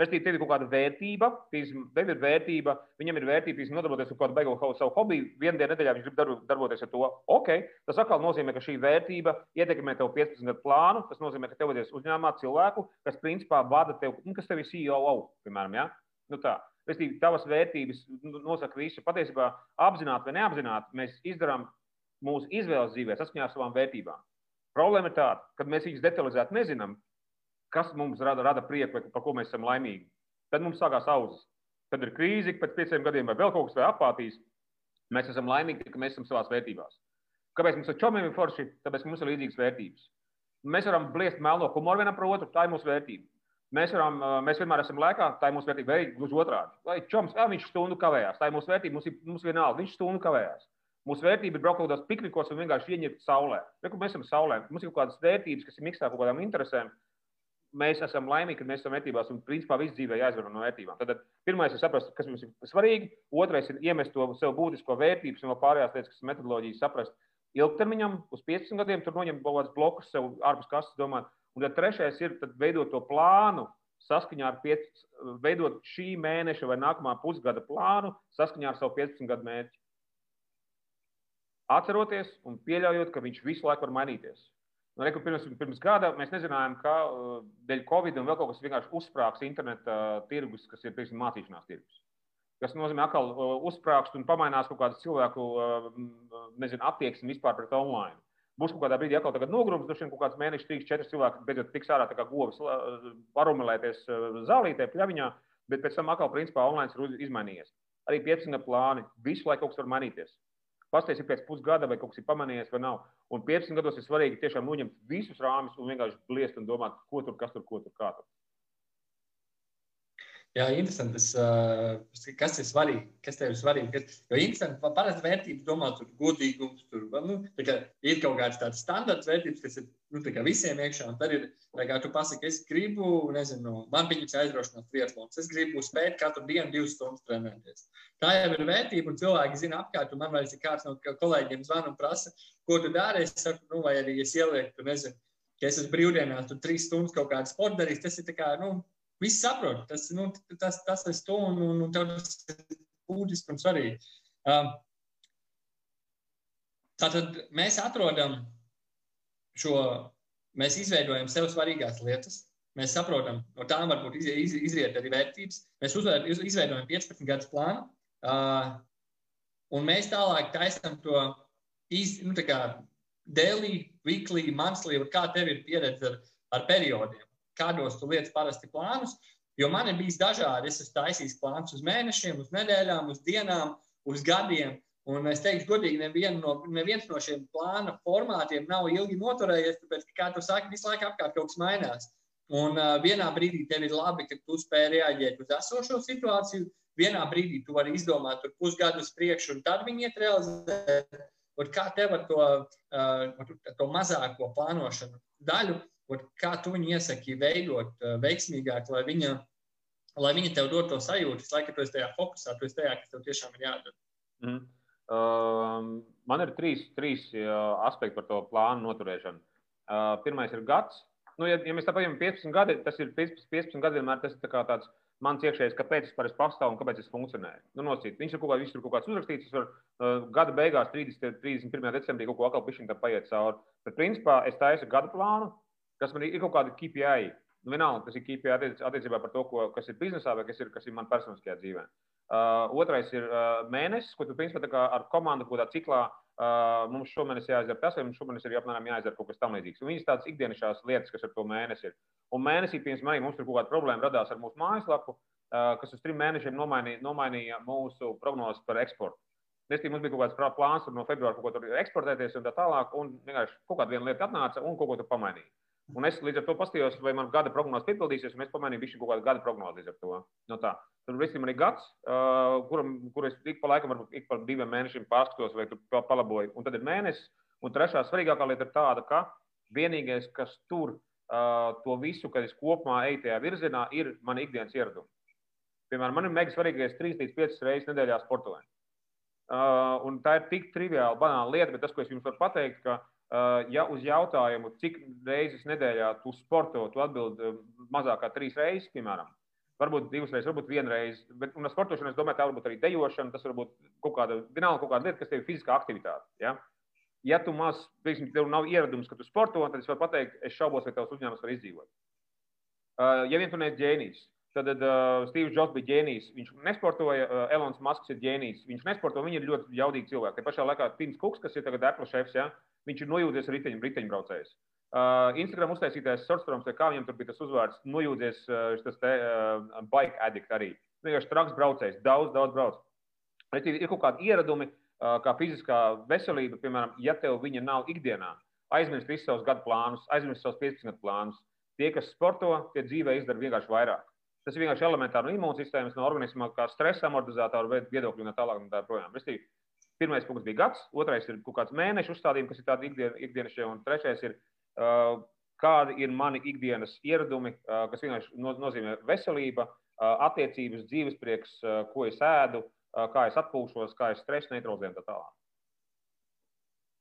Restīvi, tev ir kaut kāda vērtība, tev ir vērtība, viņam ir vērtība, tīsim, nodarboties ar kādu beigu savu hobiju. Vienu dienu nedēļā viņš grib darboties ar to. Ok, tas atkal nozīmē, ka šī vērtība ietekmē tev 15 gadu plānu. Tas nozīmē, ka tev vajadzēs uzņēmumā cilvēku, kas principā vada tev, nu, kas tev ir CEO, piemēram, ja? nu, tā. Restīvi, tavas vērtības nosaka visu. Patiesībā apzināti vai neapzināti mēs izdarām mūsu izvēles dzīvē saskaņā ar savām vērtībām. Problēma ir tāda, ka mēs viņus detalizēti nezinām, kas mums rada, rada prieku vai par ko mēs esam laimīgi. Tad mums sākās auzas. Tad ir krīze pēc pieciem gadiem vai vēl kaut kas, vai apātijas. Mēs esam laimīgi, ka mēs esam savās vērtībās. Kāpēc mums ar čomiem ir forši? Tāpēc mums ir līdzīgas vērtības. Mēs varam bliest melno humoru vienam par otru, tā ir mūsu vērtība. Mēs, varam, mēs vienmēr esam laikā, tā ir mūsu vērtība. Gluži otrādi. Vai čoms, jā, viņš stundu kavējās, tā ir mūsu vērtība, mums ir mums vienalga, viņš stundu kavējās. Mūsu vērtība ir braukt kādos piknikos un vienkārši ieņemt saulē. Reku, mēs esam saulē. Mums ir kaut kādas vērtības, kas ir mikstā kaut kādām interesēm. Mēs esam laimīgi, ka mēs esam vērtībās un principā viss dzīvē jāizvar no vērtībām. Tad pirmais ir saprast, kas mums ir svarīgi, otrais ir iemest to sev būtisko vērtības un vēl pārējās lietas, kas ir metodoloģija, saprast ilgtermiņam, uz 15 gadiem, tur noņemt kaut kādus blokus sev ārpus kastes, domāt. Un tad trešais ir veidot to plānu, saskaņā ar piec, veidot šī mēneša vai nākamā pusgada plānu saskaņā ar savu 15 gadu mērķi atceroties un pieļaujot, ka viņš visu laiku var mainīties. Nu, reku, pirms, pirms gada mēs nezinājām, ka uh, dēļ Covid un vēl kaut kas vienkārši uzsprāgs interneta uh, tirgus, kas ir piemēram mācīšanās tirgus. Tas nozīmē, ka uh, uzsprāgst un pamainās kaut kāda cilvēku nezinu, attieksme vispār pret online. Būs kaut kādā brīdī atkal nogrūms, droši vien kaut kāds mēnešs, trīs, četri cilvēki beidzot tiks ārā kā govis, parumilēties zālītē, pļaviņā, bet pēc tam atkal principā online ir izmainījies. Arī 15 plāni, visu laiku kaut kas var mainīties. Pastāstiet, pēc pusgada vai kaut kas ir pamanījies vai nav. Un 15 gados ir svarīgi tiešām noņemt visus rāmis un vienkārši bliest un domāt, ko tur, kas tur, ko tur, kā tur. Jā, interesanti. Tas, uh, kas ir svarīgi? Kas tev ir svarīgi? Kas, jo interesanti, parasti vērtības domā, tur godīgums, tur nu, ir kaut kāds tāds standarts vērtības, kas ir nu, visiem iekšā. Un tad ir, kā tu pasaki, es gribu, nezinu, man viņas aizraušanās triatlons. Es gribu spēt katru dienu divas stundas trenēties. Tā jau ir vērtība, un cilvēki zina apkārt, un man vairs ir kāds no kolēģiem zvan un prasa, ko tu dari. Es saku, nu, vai arī es ielieku, tu nezinu, ka es esmu brīvdienās, tu trīs stundas kaut kādu sportu darīsi. Tas ir kā, nu, Visi saprot, tas, nu, tas, tas ir to un, un, un tas ir būtiski un svarīgi. Um, tātad mēs atrodam šo, mēs izveidojam sev svarīgās lietas. Mēs saprotam, no tām varbūt iz, iz, izriet arī vērtības. Mēs uzvēr, izveidojam 15 gadus plānu, uh, un mēs tālāk taisām to īsti, nu, daily, weekly, monthly, kā tev ir pieredze ar, ar periodiem kādos tu lietas parasti plānus. Jo man ir bijis dažādi. Es esmu taisījis plānus uz mēnešiem, uz nedēļām, uz dienām, uz gadiem. Un es teiktu, godīgi, nevien no, neviens no šiem plāna formātiem nav ilgi noturējies, tāpēc, ka, kā tu saki, visu laiku apkārt kaut kas mainās. Un uh, vienā brīdī tev ir labi, ka tu spēj reaģēt uz esošo situāciju. Vienā brīdī tu vari izdomāt pusgadu uz priekšu, un tad viņi iet realizēt. kā tev ar to, uh, to mazāko plānošanu daļu, kā tu viņu iesaki veidot uh, veiksmīgāk, lai viņa, lai viņa tev dod to sajūtu, lai tu esi tajā fokusā, tu esi tajā, kas tev tiešām ir jādara. Mm. Uh, man ir trīs, trīs uh, aspekti par to plānu noturēšanu. Uh, pirmais ir gads. Nu, ja, ja mēs tā paņemam 15 gadi, tas ir 15, 15 gadi vienmēr tas ir tā tāds mans iekšējais, kāpēc es parasti pastāvu un kāpēc es funkcionēju. Nu, nosīt. Viņš ir kaut, kā, viņš ir kaut kāds uzrakstīts, tas var uh, gada beigās, 30, 31. decembrī, kaut ko atkal pišķiņ tam paiet cauri. Bet, principā, es taisu gada plānu, kas man ir, ir kaut kāda KPI. Nu, vienalga, tas ir KPI attiec, attiecībā par to, ko, kas ir biznesā vai kas ir, kas ir man personiskajā dzīvē. Uh, otrais ir uh, mēnesis, ko tu principā ar komandu kaut kādā ciklā Uh, mums šomēnes jāizdara tas, vai mums šomēnes ir apmēram jāizdara kaut kas tamlīdzīgs. Viņas tādas ikdienišķās lietas, kas ar to mēnesi ir. Un mēnesī, piemēram, arī mums tur kaut kāda problēma radās ar mūsu mājaslapu, uh, kas uz trim mēnešiem nomainīja, nomainīja mūsu prognozes par eksportu. Nestīm mums bija kaut kāds plāns no februāra kaut ko tur eksportēties un tā tālāk, un vienkārši kaut kāda lieta atnāca un kaut ko tur pamainīja. Un es līdz ar to paskatījos, vai man gada prognozes piepildīsies, un es pamanīju, ka kaut kāda gada prognoze līdz ar to. No tā. Tur visam ir gads, uh, kuram, kur es ik pa laikam, varbūt ik pa diviem mēnešiem pārskatos, vai tur palaboju. Un tad ir mēnesis. Un trešā svarīgākā lieta ir tāda, ka vienīgais, kas tur uh, to visu, kad es kopumā eju tajā virzienā, ir mani ikdienas ieradumi. Piemēram, man ir mega svarīgais 3 līdz 5 reizes nedēļā sportojot. Uh, tā ir tik triviāla, banāla lieta, bet tas, ko es jums varu pateikt, ka ja uz jautājumu, cik reizes nedēļā tu sporto, tu atbild uh, mazāk kā trīs reizes, piemēram, varbūt divas reizes, varbūt viena reize. Bet, ar sportošanu, es domāju, tā varbūt arī dejošana, tas varbūt kaut kāda, vienalga kaut kāda lieta, kas tev ir fiziskā aktivitāte. Ja, ja tu maz, piemēram, tev nav ieradums, ka tu sporto, tad es varu pateikt, es šaubos, vai tavs uzņēmums var izdzīvot. Uh, ja vien tu neesi ģēnijs, tad uh, Steve's Jobs bija ģēnijs. Viņš nesportoja, uh, Elonas Masks ir ģēnijs. Viņš nesporto, viņi ir ļoti jaudīgi cilvēki. Te pašā laikā Tims Kuks, kas ir tagad Apple šefs, ja, Viņš ir nojūdzies riteņu, riteņbraucējs. Uh, Instagram uztaisītais Sortstorms, kā viņam tur bija tas uzvārds, nojūdzies uh, tas te uh, bike addict arī. Vienkārši traks braucējs, daudz, daudz brauc. Bet ir kaut kādi ieradumi, uh, kā fiziskā veselība, piemēram, ja tev viņa nav ikdienā, aizmirst visus savus gadu plānus, aizmirst savus 15 gadu plānus. Tie, kas sporto, tie dzīvē izdara vienkārši vairāk. Tas ir vienkārši elementāri no imūnsistēmas, no organisma, kā stresa amortizātora viedokļa un tā tālāk. Un tā projām. Restīvi, Pirmais punkts bija gads, otrais ir kaut kāds mēnešu uzstādījums, kas ir tādi ikdien, ikdienišķie, un trešais ir, uh, kādi ir mani ikdienas ieradumi, uh, kas vienkārši no, nozīmē veselība, uh, attiecības, dzīves prieks, uh, ko es ēdu, uh, kā es atpūšos, kā es stresu neutralizēju un tā tālāk.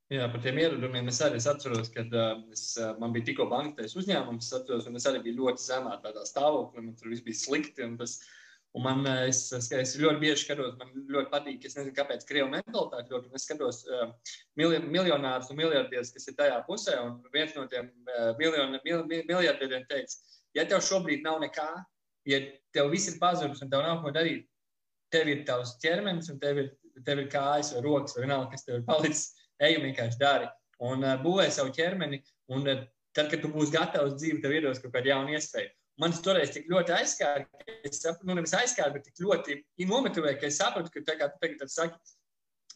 Jā, par tiem ieradumiem es arī es atceros, kad uh, es, uh, man bija tikko banktais uzņēmums, es atceros, un es arī biju ļoti zemā tādā stāvoklī, man tur viss bija slikti. Tas, uh, Un man, eh, es, es, ļoti bieži skatos, man ļoti patīk, es nezinu, kāpēc krievu mentalitāte ļoti, un es skatos uh, miljonārus un miljardierus, kas ir tajā pusē, un viens no tiem uh, miljoni, mil, miljardieriem teica, ja tev šobrīd nav nekā, ja tev viss ir pazudis un tev nav ko darīt, tev ir tavs ķermenis un tev ir, tev ir kājas vai rokas vai vienalga, kas tev ir palicis, ej un vienkārši dari. Un uh, būvē savu ķermeni, un uh, tad, kad tu būsi gatavs dzīvi, tev iedos kaut kādu jaunu iespēju man toreiz tik ļoti aizskāra, ka es saprotu, nu, nevis aizskāra, bet tik ļoti nometuvēja, ka es saprotu, ka tagad, tagad saki,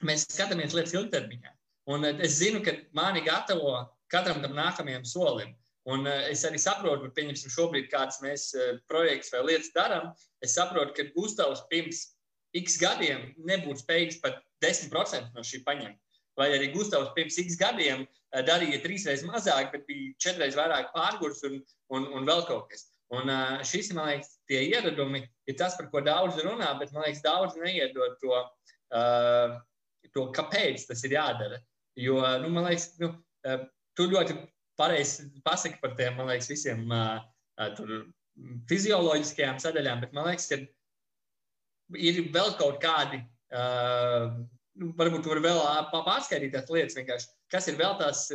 mēs skatāmies lietas ilgtermiņā. Un eh, es zinu, ka mani gatavo katram tam nākamajam solim. Un uh, es arī saprotu, ka, pieņemsim, šobrīd kādas mēs uh, projekts vai lietas darām, es saprotu, ka Gustavs pirms x gadiem nebūtu spējīgs pat 10% no šī paņemt. Vai arī Gustavs pirms x gadiem darīja trīsreiz mazāk, bet bija četreiz vairāk pārgurs un, un, un vēl kaut kas. Un šis, man liekas, tie ieradumi ir tas, par ko daudz runā, bet man liekas, daudz neiedod to, to kāpēc tas ir jādara. Jo, nu, man liekas, nu, tu ļoti pareizi pasaki par tiem, man liekas, visiem tur, fizioloģiskajām sadaļām, bet man liekas, ka ir vēl kaut kādi, nu, varbūt tu vari vēl pārskaitīt tās lietas kas ir vēl tās,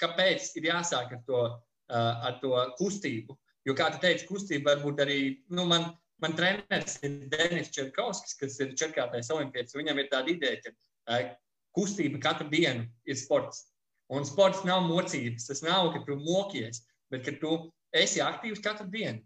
kāpēc ir jāsāk ar to, ar to kustību. Jo, kā tu teici, kustība varbūt arī, nu, man, man treneris ir Denis Čerkovskis, kas ir četrkārtais olimpietis. Viņam ir tāda ideja, ka kustība katru dienu ir sports. Un sports nav mocības. Tas nav, ka tu mokies, bet ka tu esi aktīvs katru dienu.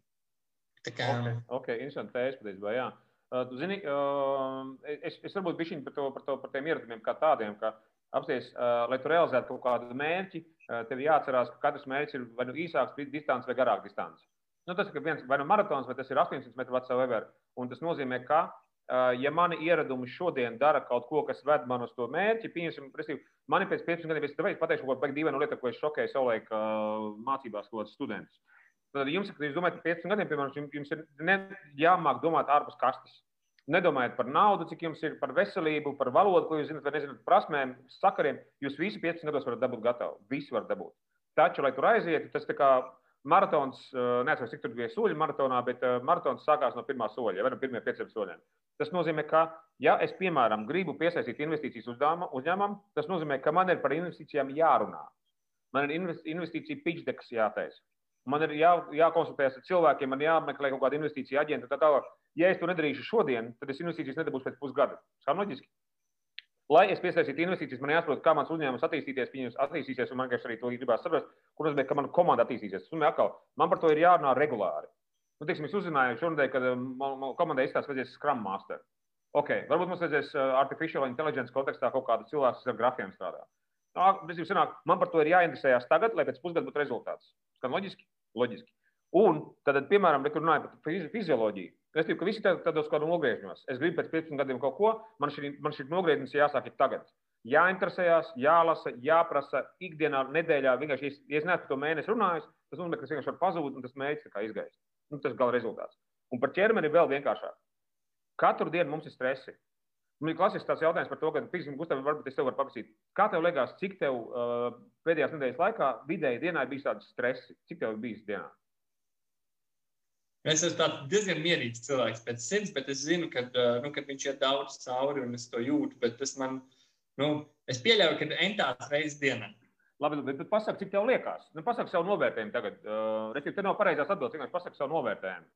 Tā kā... Ok, okay interesanti tēzes patiesībā, jā. Uh, tu zini, uh, es, es varbūt bišķiņ par, to, par, to, par tiem ieradumiem kā tādiem, ka apsties, uh, lai tu realizētu kaut kādu mērķi, uh, tev jāatcerās, ka katrs mērķis ir vai nu īsāks distance vai garāks distance. Nu, tas ir viens vai nu maratons, vai tas ir 800 metru vecs ever. Un tas nozīmē, ka ja mani ieradumi šodien dara kaut ko, kas ved man uz to mērķi, pieņemsim, man ir pēc 15 gadiem, es tev pateikšu, ko pēc dīvainu lietu, ko es šokēju savulaik mācībās kādus studentus. Tad jums, kad jūs domājat par 15 gadiem, piemēram, jums ir ne, jāmāk domāt ārpus kastes. Nedomājiet par naudu, cik jums ir par veselību, par valodu, ko jūs zinat, vai nezināt, prasmēm, sakariem. Jūs visi 15 gados varat dabūt gatavu. Visi var dabūt. Taču, lai tur aizietu, tas tā kā maratons, neatceros, cik tur bija soļi maratonā, bet maratons sākās no pirmā soļa, vai no pirmiem pieciem soļiem. Tas nozīmē, ka, ja es, piemēram, gribu piesaistīt investīcijas uzņēmumam, tas nozīmē, ka man ir par investīcijām jārunā. Man ir investīcija pitch decks jātaisa. Man ir jā, jākonsultējas ar cilvēkiem, man jāmeklē kaut kāda investīcija aģenta. Tā tālāk. Ja es to nedarīšu šodien, tad es investīcijas nedabūšu pēc pusgada. Kā loģiski? Lai es piesaistītu investīcijas, man jāsaprot, kā mans uzņēmums attīstīsies, viņas attīstīsies, un man vienkārši arī to gribās saprast, kur nozīmē, ka mana komanda attīstīsies. Un atkal, man par to ir jārunā regulāri. Nu, tiksim, es uzzināju šonadēļ, ka um, man, man komandai izskatās vajadzēs Scrum Master. Ok, varbūt mums vajadzēs uh, Artificial Intelligence kontekstā kaut kādu cilvēku, kas ar grafiem strādā. Nu, sanāk, man par to ir jāinteresējas tagad, lai pēc pusgada būtu rezultāts. Skan loģiski? Loģiski. Un tad, piemēram, kur runājam par fizioloģiju. Es ticu, ka visi tādos kādos nogriežņos. Es gribu pēc 15 gadiem kaut ko, man šī, man šī nogriežņas jāsāk tagad. Jāinteresējas, jālasa, jāprasa ikdienā, nedēļā. Vienkārši, ja es neesmu to mēnesi runājis, tas nozīmē, ka tas vienkārši var pazūt un tas mēģis izgaist. Nu, tas gala rezultāts. Un par ķermeni vēl vienkāršāk. Katru dienu mums ir stresi. Man ir klasisks tāds jautājums par to, ka, piemēram, Gustav, varbūt es tev varu paprasīt, kā tev liekas, cik tev uh, pēdējās nedēļas laikā vidēji dienā ir bijis tāds stress? Cik tev ir bijis dienā? Es esmu diezgan mierīgs cilvēks pēc sirds, bet es zinu, ka nu, viņš iet daudz cauri un es to jūtu. Bet tas man, nu, es pieļauju, ka entās reizes dienā. Labi, bet, bet pasak, cik tev liekas? Nu, pasak savu novērtējumu tagad. Uh, Respektīvi, te nav pareizās atbildes, vienkārši pasak savu novērtējumu.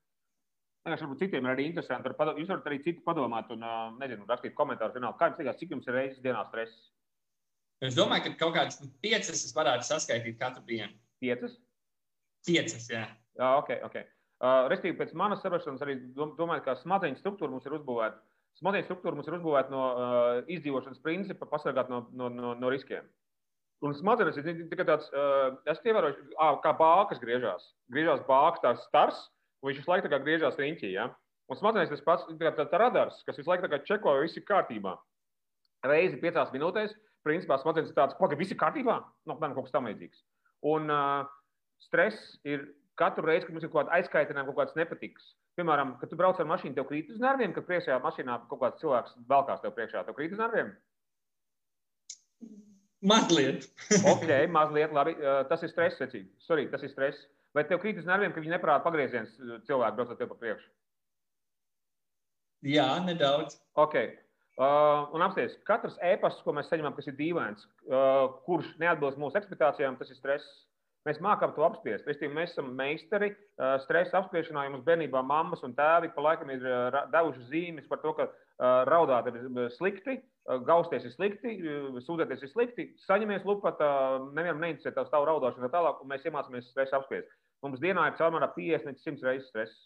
Vienkārši varbūt citiem ir arī interesanti. Jūs varat arī citu padomāt un, uh, nezinu, rakstīt komentārus. Kā jums liekas, cik jums ir reizes dienā stress? Es domāju, ka kaut kādas piecas es varētu saskaitīt katru dienu. Piecas? Piecas, jā. Jā, ok, ok. Uh, Restīvi, pēc manas saprašanas, arī domāju, ka smadzeņu struktūra mums ir uzbūvēta. Smadzeņu struktūra mums ir uzbūvēta no uh, izdzīvošanas principa, pasargāt no, no, no, no riskiem. Un smadzenes ir tikai tāds, uh, es ievēroju, uh, kā bākas griežās. Griežās bākas tās stars, un viņš visu laiku griežās riņķī. Ja? Un smadzenes tas pats, tā, tā, tā radars, kas visu laiku čeko, vai viss ir kārtībā. Reizi piecās minūtēs, principā smadzenes ir tāds, pagaidi, viss ir kārtībā? Nu, no, kaut kas tam līdzīgs. Un uh, stress ir Katru reizi, kad mums ir kaut kāda aizkaitinājuma, kaut kādas nepatikas, piemēram, kad tu brauc ar mašīnu, tev krīt uz nerviem, kad priekšējā mašīnā kaut kāds cilvēks velkās tev priekšā, tev krīt uz nerviem. Mazliet. ok, mazliet, labi. Tas ir stress, secīgi. Sorry, tas ir stress. Vai tev krīt uz nerviem, ka viņi neparāda pagrieziens cilvēku braucot tev pa priekšu? Jā, nedaudz. Ok. Uh, un apstāties, katrs e-pasts, ko mēs saņemam, kas ir dīvains, uh, kurš neatbilst mūsu ekspektācijām, tas ir stress. Mēs mākam to apspiest. Restīvi, mēs esam meistari stresa apspiešanā. Ja mums bērnībā mammas un tēvi pa laikam ir devuši zīmes par to, ka raudāt ir slikti, gausties ir slikti, sūdzēties ir slikti, saņemies lupatā, nevienam neinteresē tā stāvu raudāšana tā tālāk, un mēs iemācāmies stresu apspiest. Mums dienā ir caurmērā 50 līdz 100 reizes stress.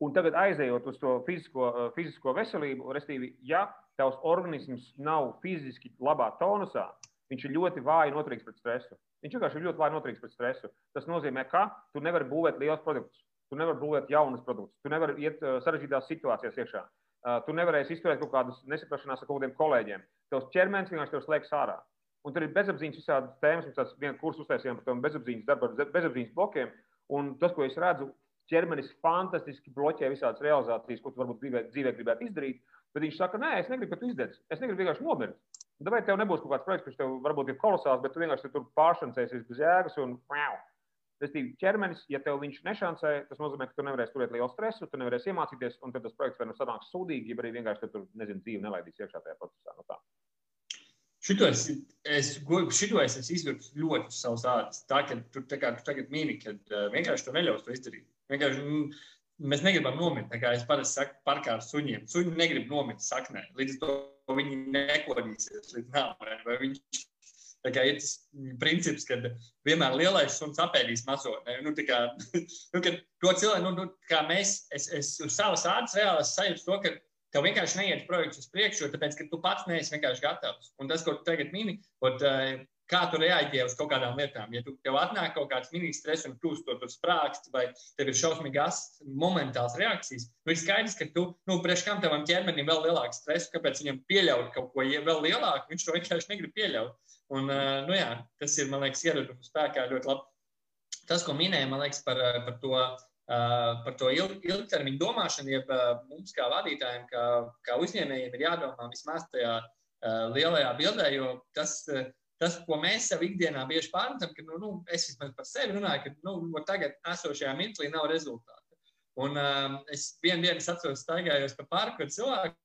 Un tagad aizejot uz to fizisko, fizisko veselību, restīvi, ja tavs organisms nav fiziski labā tonusā, viņš ir ļoti vāji noturīgs pret stresu. Viņš vienkārši ir ļoti vāji noturīgs pret stresu. Tas nozīmē, ka tu nevari būvēt lielus produktus, tu nevari būvēt jaunus produktus, tu nevari iet uh, sarežģītās situācijās iekšā. Uh, tu nevarēsi izturēt kaut kādas nesaprašanās ar kaut kādiem kolēģiem. Tavs ķermenis vienkārši tev slēgs ārā. Un tur ir bezapziņas visādas tēmas, mums tāds viens kurs uztaisījām par tām bezapziņas darbu ar bezapziņas blokiem. Un tas, ko es redzu, ķermenis fantastiski bloķē visādas realizācijas, ko tu varbūt dzīvē, dzīvē gribētu izdarīt. Bet viņš saka, nē, es negribu, ka tu izdedz. Es negribu vienkārši nomirt. Tāpēc tev nebūs kaut kāds projekts, kurš tev varbūt ir kolosāls, bet tu vienkārši tur pāršancēsies bez jēgas un wow. Respektīvi, ķermenis, ja tev viņš nešancē, tas nozīmē, ka tu nevarēsi turēt lielu stresu, tu nevarēsi iemācīties, un tad tas projekts vai nu sanāks sūdīgi, ja arī vienkārši tur, nezinu, dzīve nelaidīs iekšā tajā procesā. No nu tā. Šito es, es, šito es esmu izvilcis ļoti uz savas ādas. Tā, ka tu, tā kā, tu tagad mini, ka uh, vienkārši tu neļaus to izdarīt. Vienkārši mm, mēs negribam nomirt. Kā es parasti saku, parkā ar suņiem. Suņi negrib nomirt saknē. Līdz ar to viņi nekodīsies līdz nāvei. Vai viņš tā kā ir tas princips, ka vienmēr lielais suns apēdīs mazo. Nu, kā, nu, to cilvēku, nu, nu, kā mēs, es, es uz savas ādas reāli sajūtu to, ka tev vienkārši neiet projekts uz priekšu, tāpēc, ka tu pats neesi vienkārši gatavs. Un tas, ko tu tagad mini, ot, kā tu reaģē uz kaut kādām lietām. Ja tu tev atnāk kaut kāds mini-stress un tu to sprāgst, vai tev ir šausmīgi asts, momentāls reakcijas, nu ir skaidrs, ka tu, nu, priekš kam tavam ķermenim vēl lielāku stresu, kāpēc viņam pieļaut kaut ko vēl lielāku, viņš to vienkārši negrib pieļaut. Un, nu jā, tas ir, man liekas, ieraduma spēkā ļoti labi. Tas, ko minēja, man liekas, par, par to par to ilg, ilgtermiņu domāšanu, jeb mums kā vadītājiem, kā, kā uzņēmējiem, ir jādomā vismaz tajā lielajā bildē, jo tas, tas ko mēs sev ikdienā bieži pārmetam, ka nu, nu, es vismaz par sevi runāju, ka nu, tagad esošajā mirklī nav rezultātu. Un uh, es vienu dienu atceros, staigājos pa parku ar cilvēku,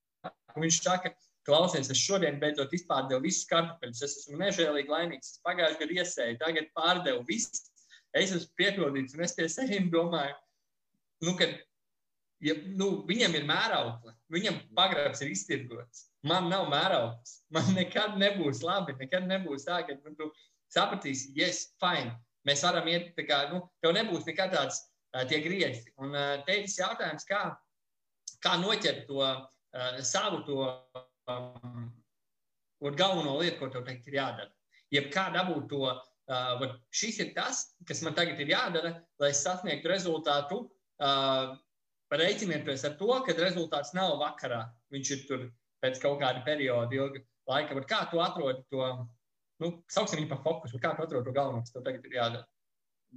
un viņš saka, klausies, es šodien beidzot izpārdevu visus kartupeļus, es esmu nežēlīgi laimīgs, es pagājušajā gadā iesēju, tagad pārdevu visus, es esmu piepildīts, un es pie sevis domāju, nu, ka ja, nu, viņam ir mēraukla, viņam pagrabs ir iztirgots. Man nav mērauklas. Man nekad nebūs labi. Nekad nebūs tā, ka nu, tu sapratīsi, yes, fine. Mēs varam iet, tā kā, nu, tev nebūs nekad tāds uh, tie griezti. Un uh, teicis jautājums, kā, kā noķert to uh, savu to um, galveno lietu, ko tev teikt ir jādara. Jeb kā dabūt to, uh, šis ir tas, kas man tagad ir jādara, lai sasniegtu rezultātu Uh, Reiķinieties ar to, ka rezultāts nav vakarā. Viņš ir tur pēc kaut kāda perioda, ilga laika. Bet kā tu atrodi to, nu, sauksim viņu par fokusu, kā tu atrodi to galveno, kas tev tagad ir jādara?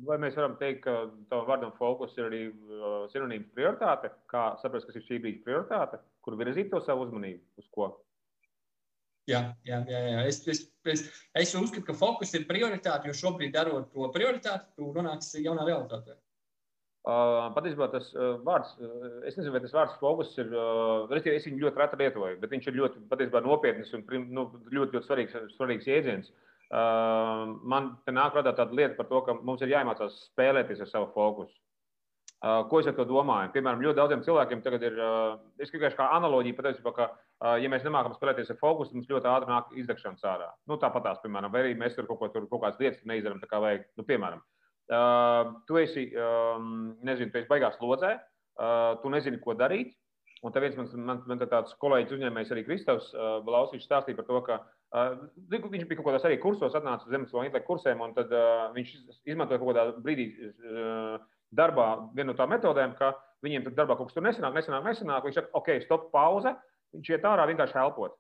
Vai mēs varam teikt, ka tavam vārdam fokus ir arī uh, sinonīms prioritāte? Kā saprast, kas ir šī brīža prioritāte, kur virzīt to savu uzmanību? Uz ko? Jā, jā, jā, jā. Es, es, es, es uzskatu, ka fokus ir prioritāte, jo šobrīd darot to prioritāti, tu nonāksi jaunā realitātē. Patiesībā tas vārds, es nezinu, vai tas vārds fokus ir, es viņu ļoti reti lietoju, bet viņš ir ļoti patiesībā nopietns un nu, ļoti, ļoti svarīgs, svarīgs jēdziens. Man te nāk prātā tāda lieta par to, ka mums ir jāiemācās spēlēties ar savu fokusu. Ko es ar to domāju? Piemēram, ļoti daudziem cilvēkiem tagad ir, es tikai kā analoģija patiesībā, ka, ja mēs nemākam spēlēties ar fokusu, mums ļoti ātri nāk izdegšanas ārā. Nu, tāpat tās, piemēram, vai arī mēs tur kaut, ko, tur, kaut kādas lietas neizdarām tā kā vajag, nu, piemēram. Uh, tu esi, um, nezinu, tu esi baigās lodzē, uh, tu nezini, ko darīt. Un tā viens man, man, man tāds kolēģis uzņēmējs arī Kristofs uh, Blausīčs stāstīja par to, ka uh, viņš bija kaut kādās arī kursos, atnāca uz emocionālo intelektu kursiem, un tad uh, viņš izmantoja kaut kādā brīdī uh, darbā vienu no tām metodēm, ka viņiem tur darbā kaut kas tur nesanāk, nesanāk, nesanāk. Viņš saka, ok, stop, pauze. Viņš iet ārā vienkārši elpot.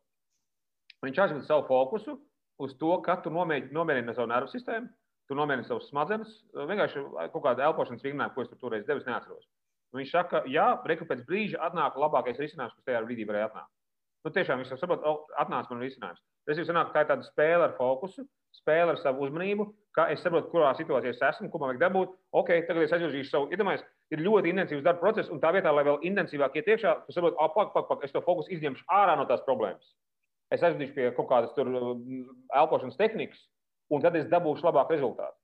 Viņš aizved savu fokusu uz to, ka tu nomierini savu nervu sistēmu, tu nomēri savus smadzenes, vienkārši kaut kāda elpošanas vingrinājumu, ko es tur toreiz devu, neatceros. Un viņš saka, jā, reku pēc brīža atnāk labākais risinājums, kas tajā brīdī varēja atnākt. Nu, tiešām viņš saprot, atnāca man risinājums. Tas jau sanāk, tā ir tāda spēle ar fokusu, spēle ar savu uzmanību, kā es saprotu, kurā situācijā es esmu, ko man vajag dabūt. Ok, tagad es aizvirzīšu savu, iedomājieties, ir ļoti intensīvs darba process, un tā vietā, lai vēl intensīvāk iet iekšā, tu saproti, ah, pak, pak, pak, es to fokusu izņemšu ārā no tās problēmas. Es aizvedīšu pie kaut kādas tur elpošanas tehnikas, un tad es dabūšu labāku rezultātu.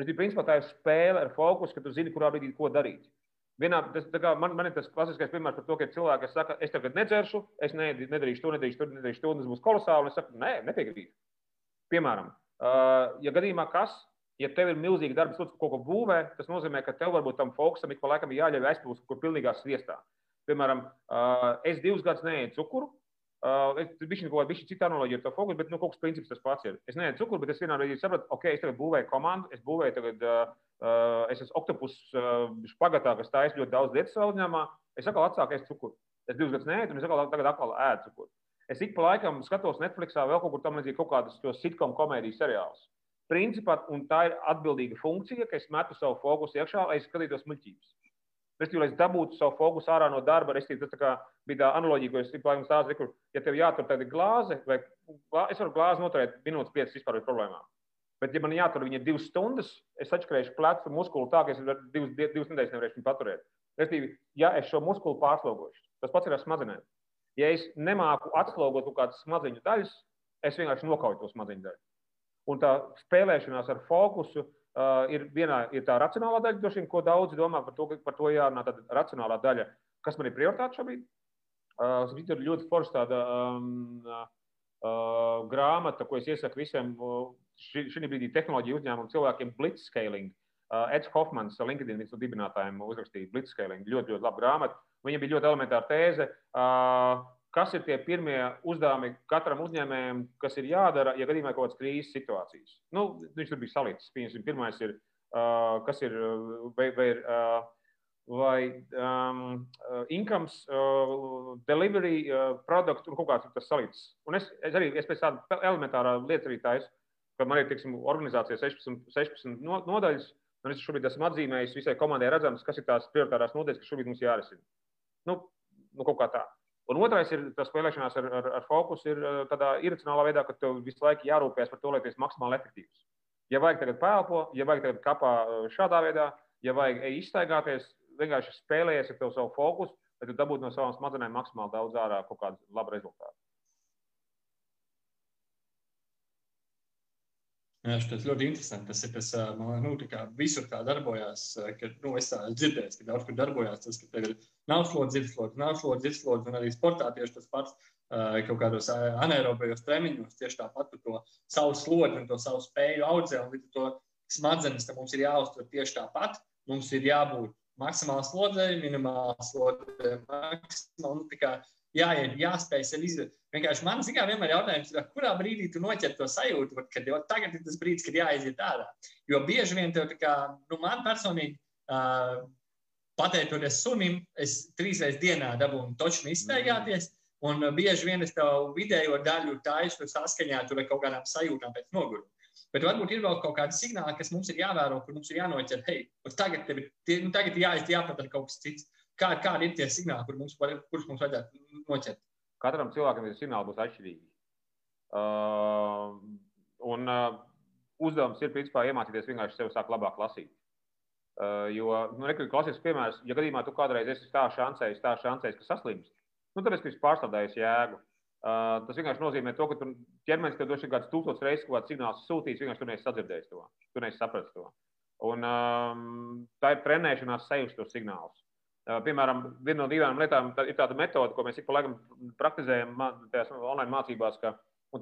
Bet, principā, tā ir spēle ar fokusu, ka tu zini, kurā brīdī ko darīt. Vienā, tas, kā, man, man ir tas klasiskais piemērs par to, ka cilvēki saka, es tagad nedzeršu, es ne, nedarīšu to, nedarīšu to, nedarīšu to, un tas būs kolosāli. Es saku, nē, nepiekrītu. Piemēram, uh, ja gadījumā kas, ja tev ir milzīgi darba sloks, kaut ko būvē, tas nozīmē, ka tev varbūt tam fokusam ik pa laikam ir jāļauj aizplūst, kur pilnīgā sviestā. Piemēram, uh, es divus gadus neēdu cukuru, Uh, Viņš ir kaut kāda cita analoģija ar to fokusu, bet nu, kaut kas princips tas pats ir. Es neēdu cukuru, bet es vienā brīdī sapratu, ok, es tagad būvēju komandu, es būvēju tagad, uh, es esmu oktopus uh, špagatā, kas taisa ļoti daudz lietas savā uzņēmumā. Es atkal atsāku ēst cukuru. Es divus gadus neēdu, un es atkal, tagad atkal ēdu cukuru. Es ik pa laikam skatos Netflixā vēl kaut kur tam līdzīgi kaut kādus sitcom komēdijas seriālus. Principā, un tā ir atbildīga funkcija, ka es metu savu fokusu iekšā, lai es skatītos muļķības. Respektīvi, lai es dabūtu savu fokusu ārā no darba, tas tā bija tā analoģija, ko es laikam stāstīju, kur, ja tev jātur tāda glāze, vai glā, es varu glāzi noturēt minūtes, piecas vispār ar problēmām. Bet, ja man jātur viņa divas stundas, es atšķirēšu plecu muskuli tā, ka es divas, divas nedēļas nevarēšu viņu paturēt. Respektīvi, ja es šo muskuli pārslogošu, tas pats ir ar smadzenēm. Ja es nemāku atslogot kaut kādas smadzeņu daļas, es vienkārši nokauju to smadzeņu daļu. Un tā spēlēšanās ar fokusu Uh, ir, vienā, ir tā racionālā daļa, došiem, ko daudzi domā par to, par to jārunā. Tad racionālā daļa, kas man ir prioritāte šobrīd. Uh, ir ļoti forša tāda um, uh, grāmata, ko es iesaku visiem uh, šī, brīdī tehnoloģiju uzņēmumu cilvēkiem - Blitzscaling. Uh, Edge Hofmans, LinkedIn viens no dibinātājiem, uzrakstīja Blitzscaling. Ļoti, ļoti labi grāmata. Viņa bija ļoti elementāra tēze. Uh, kas ir tie pirmie uzdevumi katram uzņēmējam, kas ir jādara, ja gadījumā kaut kādas krīzes situācijas. Nu, viņš tur bija salīdzināts. Piemēram, pirmais ir, uh, kas ir, vai, vai ir uh, vai um, incomes, uh, delivery, uh, product un kaut kāds tas salīdzināts. Un es, es arī es pēc tāda elementārā lieta arī taisu, ka man ir, teiksim, organizācija 16, 16 nodaļas, un es šobrīd esmu atzīmējis visai komandai redzams, kas ir tās prioritārās nodaļas, kas šobrīd mums jārisina. Nu, nu kaut kā tā. Un otrais ir tas spēlēšanās ar, ar, ar fokusu, ir uh, tādā iracionālā veidā, ka tev visu laiku jārūpējas par to, lai tu esi maksimāli efektīvs. Ja vajag tagad pēlpo, ja vajag tagad kapā uh, šādā veidā, ja vajag izstaigāties, vienkārši spēlējies ar savu fokusu, lai tu dabūtu no savām smadzenēm maksimāli daudz ārā kaut kādu labu rezultātu. Jā, tas ļoti interesanti. Tas ir tas, man nu, kā visur tā darbojās, ka, nu, es tā dzirdēju, ka daudz kur darbojās tas, ka tev ir nav slodzi, dzirdslodzi, nav slodzi, dzirdslodzi, un arī sportā tieši tas pats kaut kādos anaerobijos treniņos tieši tāpat to savu slodzi un to savu spēju audzē, līdz ar to smadzenes mums ir jāuztver tieši tāpat. Mums ir jābūt maksimāli slodzē, minimāli slodzē, maksimāli, nu, kā jāiet, jāspēj sev izdarīt. Vienkārši man zināmā mērā vienmēr jautājums ir, kurā brīdī tu noķer to sajūtu, kad jau tagad ir tas brīdis, kad jāiziet ārā. Jo bieži vien tev, kā, nu, man personīgi, uh, pateicoties sunim, es trīs reizes dienā dabūnu točni izstaigāties. Un bieži vien es tev vidējo daļu taisu saskaņā ar kaut kādām sajūtām pēc noguruma. Bet varbūt ir vēl kaut kāda signāla, kas mums ir jāvēro, kur mums ir jānoķer, hei, tagad, tev, nu, tagad ir jāiziet, jāpadara kaut kas cits. Kā, kādi ir tie signāli, kur mums, kurus mums vajadzētu noķert? Katram cilvēkam ir signāli būs atšķirīgi. Uh, un uh, uzdevums ir principā iemācīties vienkārši sevi sākt labāk lasīt. Uh, jo, nu, rekur, klasisks piemērs, ja gadījumā tu kādreiz esi tā šancējis, tā šancējis, ka saslimst, nu, tāpēc, ka esi pārstrādājis jēgu. Uh, tas vienkārši nozīmē to, ka tu ķermenis tev došas kāds tūkstots reizes kaut kāds signāls sūtīts, vienkārši tu neesi sadzirdējis to, tu neesi sapratis to. Un um, tā ir trenēšanās sajust tos signālus. Piemēram, viena no divām lietām ir tāda metode, ko mēs ik pa laikam praktizējam tajās online mācībās. Ka,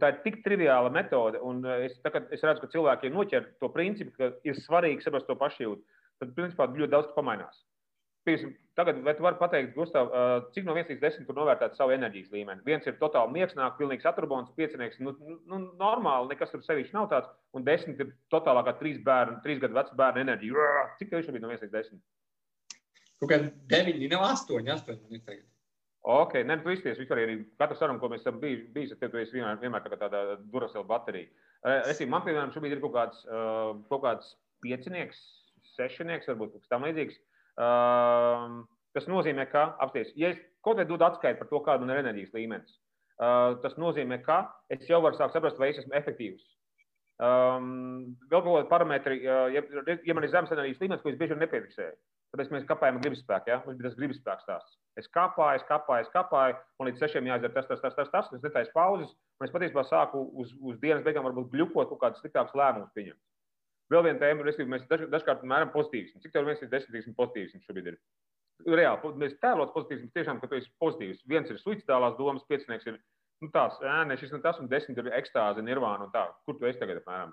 tā ir tik triviāla metode, un es, tā, es redzu, ka cilvēkiem noķer to principu, ka ir svarīgi saprast to pašjūtu. Tad, principā, ļoti daudz pamainās. Piemēram, tagad, vai tu vari pateikt, Gustav, cik no 1 līdz 10 tur novērtēt savu enerģijas līmeni? Viens ir totāli miegsnāk, pilnīgs atrubons, piecinieks, nu, nu, normāli, nekas tur sevišķi nav tāds, un 10 ir totālākā trīs bērnu, trīs gadu vecu bērnu enerģija. Cik tev šobrīd no 1 līdz 10? Kaut kādi deviņi, nav astoņi, astoņi man ir tagad. Ok, nē, tu izties vispār arī katru sarunu, ko mēs esam bijuši, bijis, tev tu esi vienmēr, vienmēr tā tāda durasela baterija. Es, man, piemēram, šobrīd ir kaut kāds, kaut kāds piecinieks, sešinieks, varbūt kaut kas tam līdzīgs. Tas nozīmē, ka, apsties, ja es kaut vai dodu atskaiti par to, kāda ir enerģijas līmenis, tas nozīmē, ka es jau varu sākt saprast, vai es esmu efektīvs. Um, vēl kaut kādi parametri, ja, ja man ir zemes enerģijas līmenis, ko es bieži vien nepiefiksēju. Tāpēc mēs kāpājam gribas spēku. Ja? Tas gribas spēks stāsts. Es kāpāju, es kāpāju, es kāpāju, un līdz sešiem jāizdara tas, tas, tas, tas, tas. Es netaisu pauzes, un es patiesībā sāku uz, uz dienas beigām varbūt bļukot kaut kādus sliktākus lēmumus pieņemt. Vēl viena tēma, respektīvi, mēs daž, dažkārt mēram pozitīvismu. Cik tev viens ir desmitīgs pozitīvisms šobrīd ir? Reāli, mēs tēlot pozitīvismu tiešām, ka tu esi pozitīvs. Viens ir suicidālās domas, piecinieks ir nu, tās, ēne, šis un tas, un desmit ir ekstāze, nirvāna un tā. Kur tu esi tagad apmēram?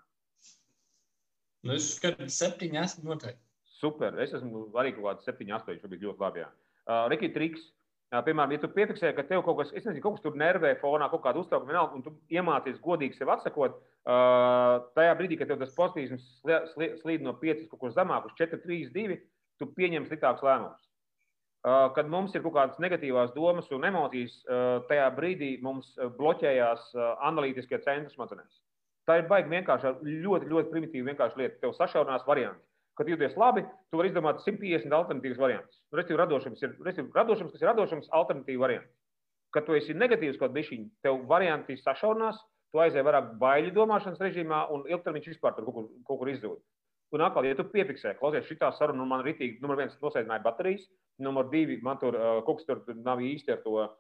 Nu, es skatu septiņi esmu noteikti. Super. Es esmu arī kaut kāds 7, 8, šobrīd ļoti labi. Uh, Riki triks. Piemēram, ja tu piefiksē, ka tev kaut kas, es nezinu, kaut kas tur nervē fonā, kaut kāda uztraukuma, vienalga, un tu iemācies godīgi sev atsakot, tajā brīdī, kad tas pozitīvs slīd no 5 kaut kur zemāk uz 4, 3, 2, tu pieņem sliktākus lēmumus. Kad mums ir kaut kādas negatīvas domas un emocijas, tajā brīdī mums bloķējās analītiskie centri smadzenēs. Tā ir baigi vienkārši ļoti, ļoti primitīva vienkārša lieta. Tev sašaurinās varianti kad jūties labi, tu vari izdomāt 150 alternatīvas variantus. Restīvi, radošums ir restīvi, radošums, kas ir radošums, alternatīva variants. Kad tu esi negatīvs kaut bišķiņ, tev varianti sašaurinās, tu aizēji vairāk baiļu domāšanas režīmā un ilgtermiņš vispār tur kaut kur, kaut kur izzūd. Un atkal, ja tu piefiksē, klausies, šī saruna nu man ritīgi, numur viens nosēdināja baterijas, numur divi man tur uh, kaut kas tur nav īsti ar to uh,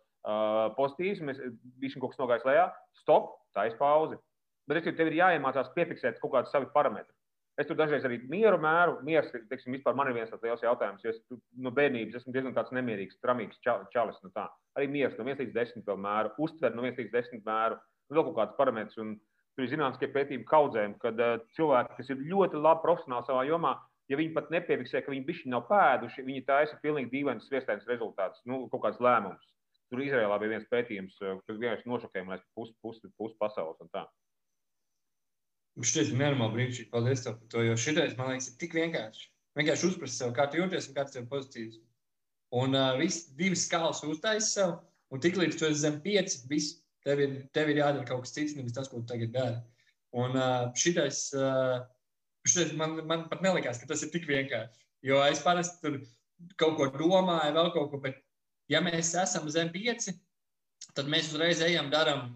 pozitīvs, mēs bišķiņ kaut kas nogājis lejā, stop, tā ir pauze. Bet es tev ir jāiemācās piefiksēt kaut kādu savu parametru. Es tur dažreiz arī mieru mēru. Mieras, teiksim, vispār man ir viens tāds liels jautājums. Jo es no nu, bērnības esmu diezgan tāds nemierīgs, tramīgs čalis. Nu tā. arī mieras no 1 līdz 10 vēl mēru, uztver no 1 līdz 10 mēru, nu, vēl kaut kāds parametrs. Un tur ir zinātniskie pētījumi kaudzēm, kad uh, cilvēki, kas ir ļoti labi profesionāli savā jomā, ja viņi pat nepiefiksē, ka viņi bišķi nav pēduši, viņi taisa pilnīgi dīvains sviestēns rezultāts, nu, kaut kāds lēmums. Tur Izrēlā bija viens pētījums, kas vienkārši nošokēja man pusi pus, pus pasaules un tā. Šķiet, nenormāli brīnišķīgi. Paldies tev par to, jo šitais, man liekas, ir tik vienkārši. Vienkārši uzprast sev, kā tu jūties un kāds tev pozitīvs. Un uh, viss divas skalas uztaisīt sev, un tik līdz tu esi zem pieci, viss, tev ir, tev ir jādara kaut kas cits, nevis tas, ko tu tagad dari. Un uh, šitais, uh, šitais man, man pat nelikās, ka tas ir tik vienkārši. Jo es parasti tur kaut ko domāju, vēl kaut ko, bet ja mēs esam zem pieci, tad mēs uzreiz ejam, darām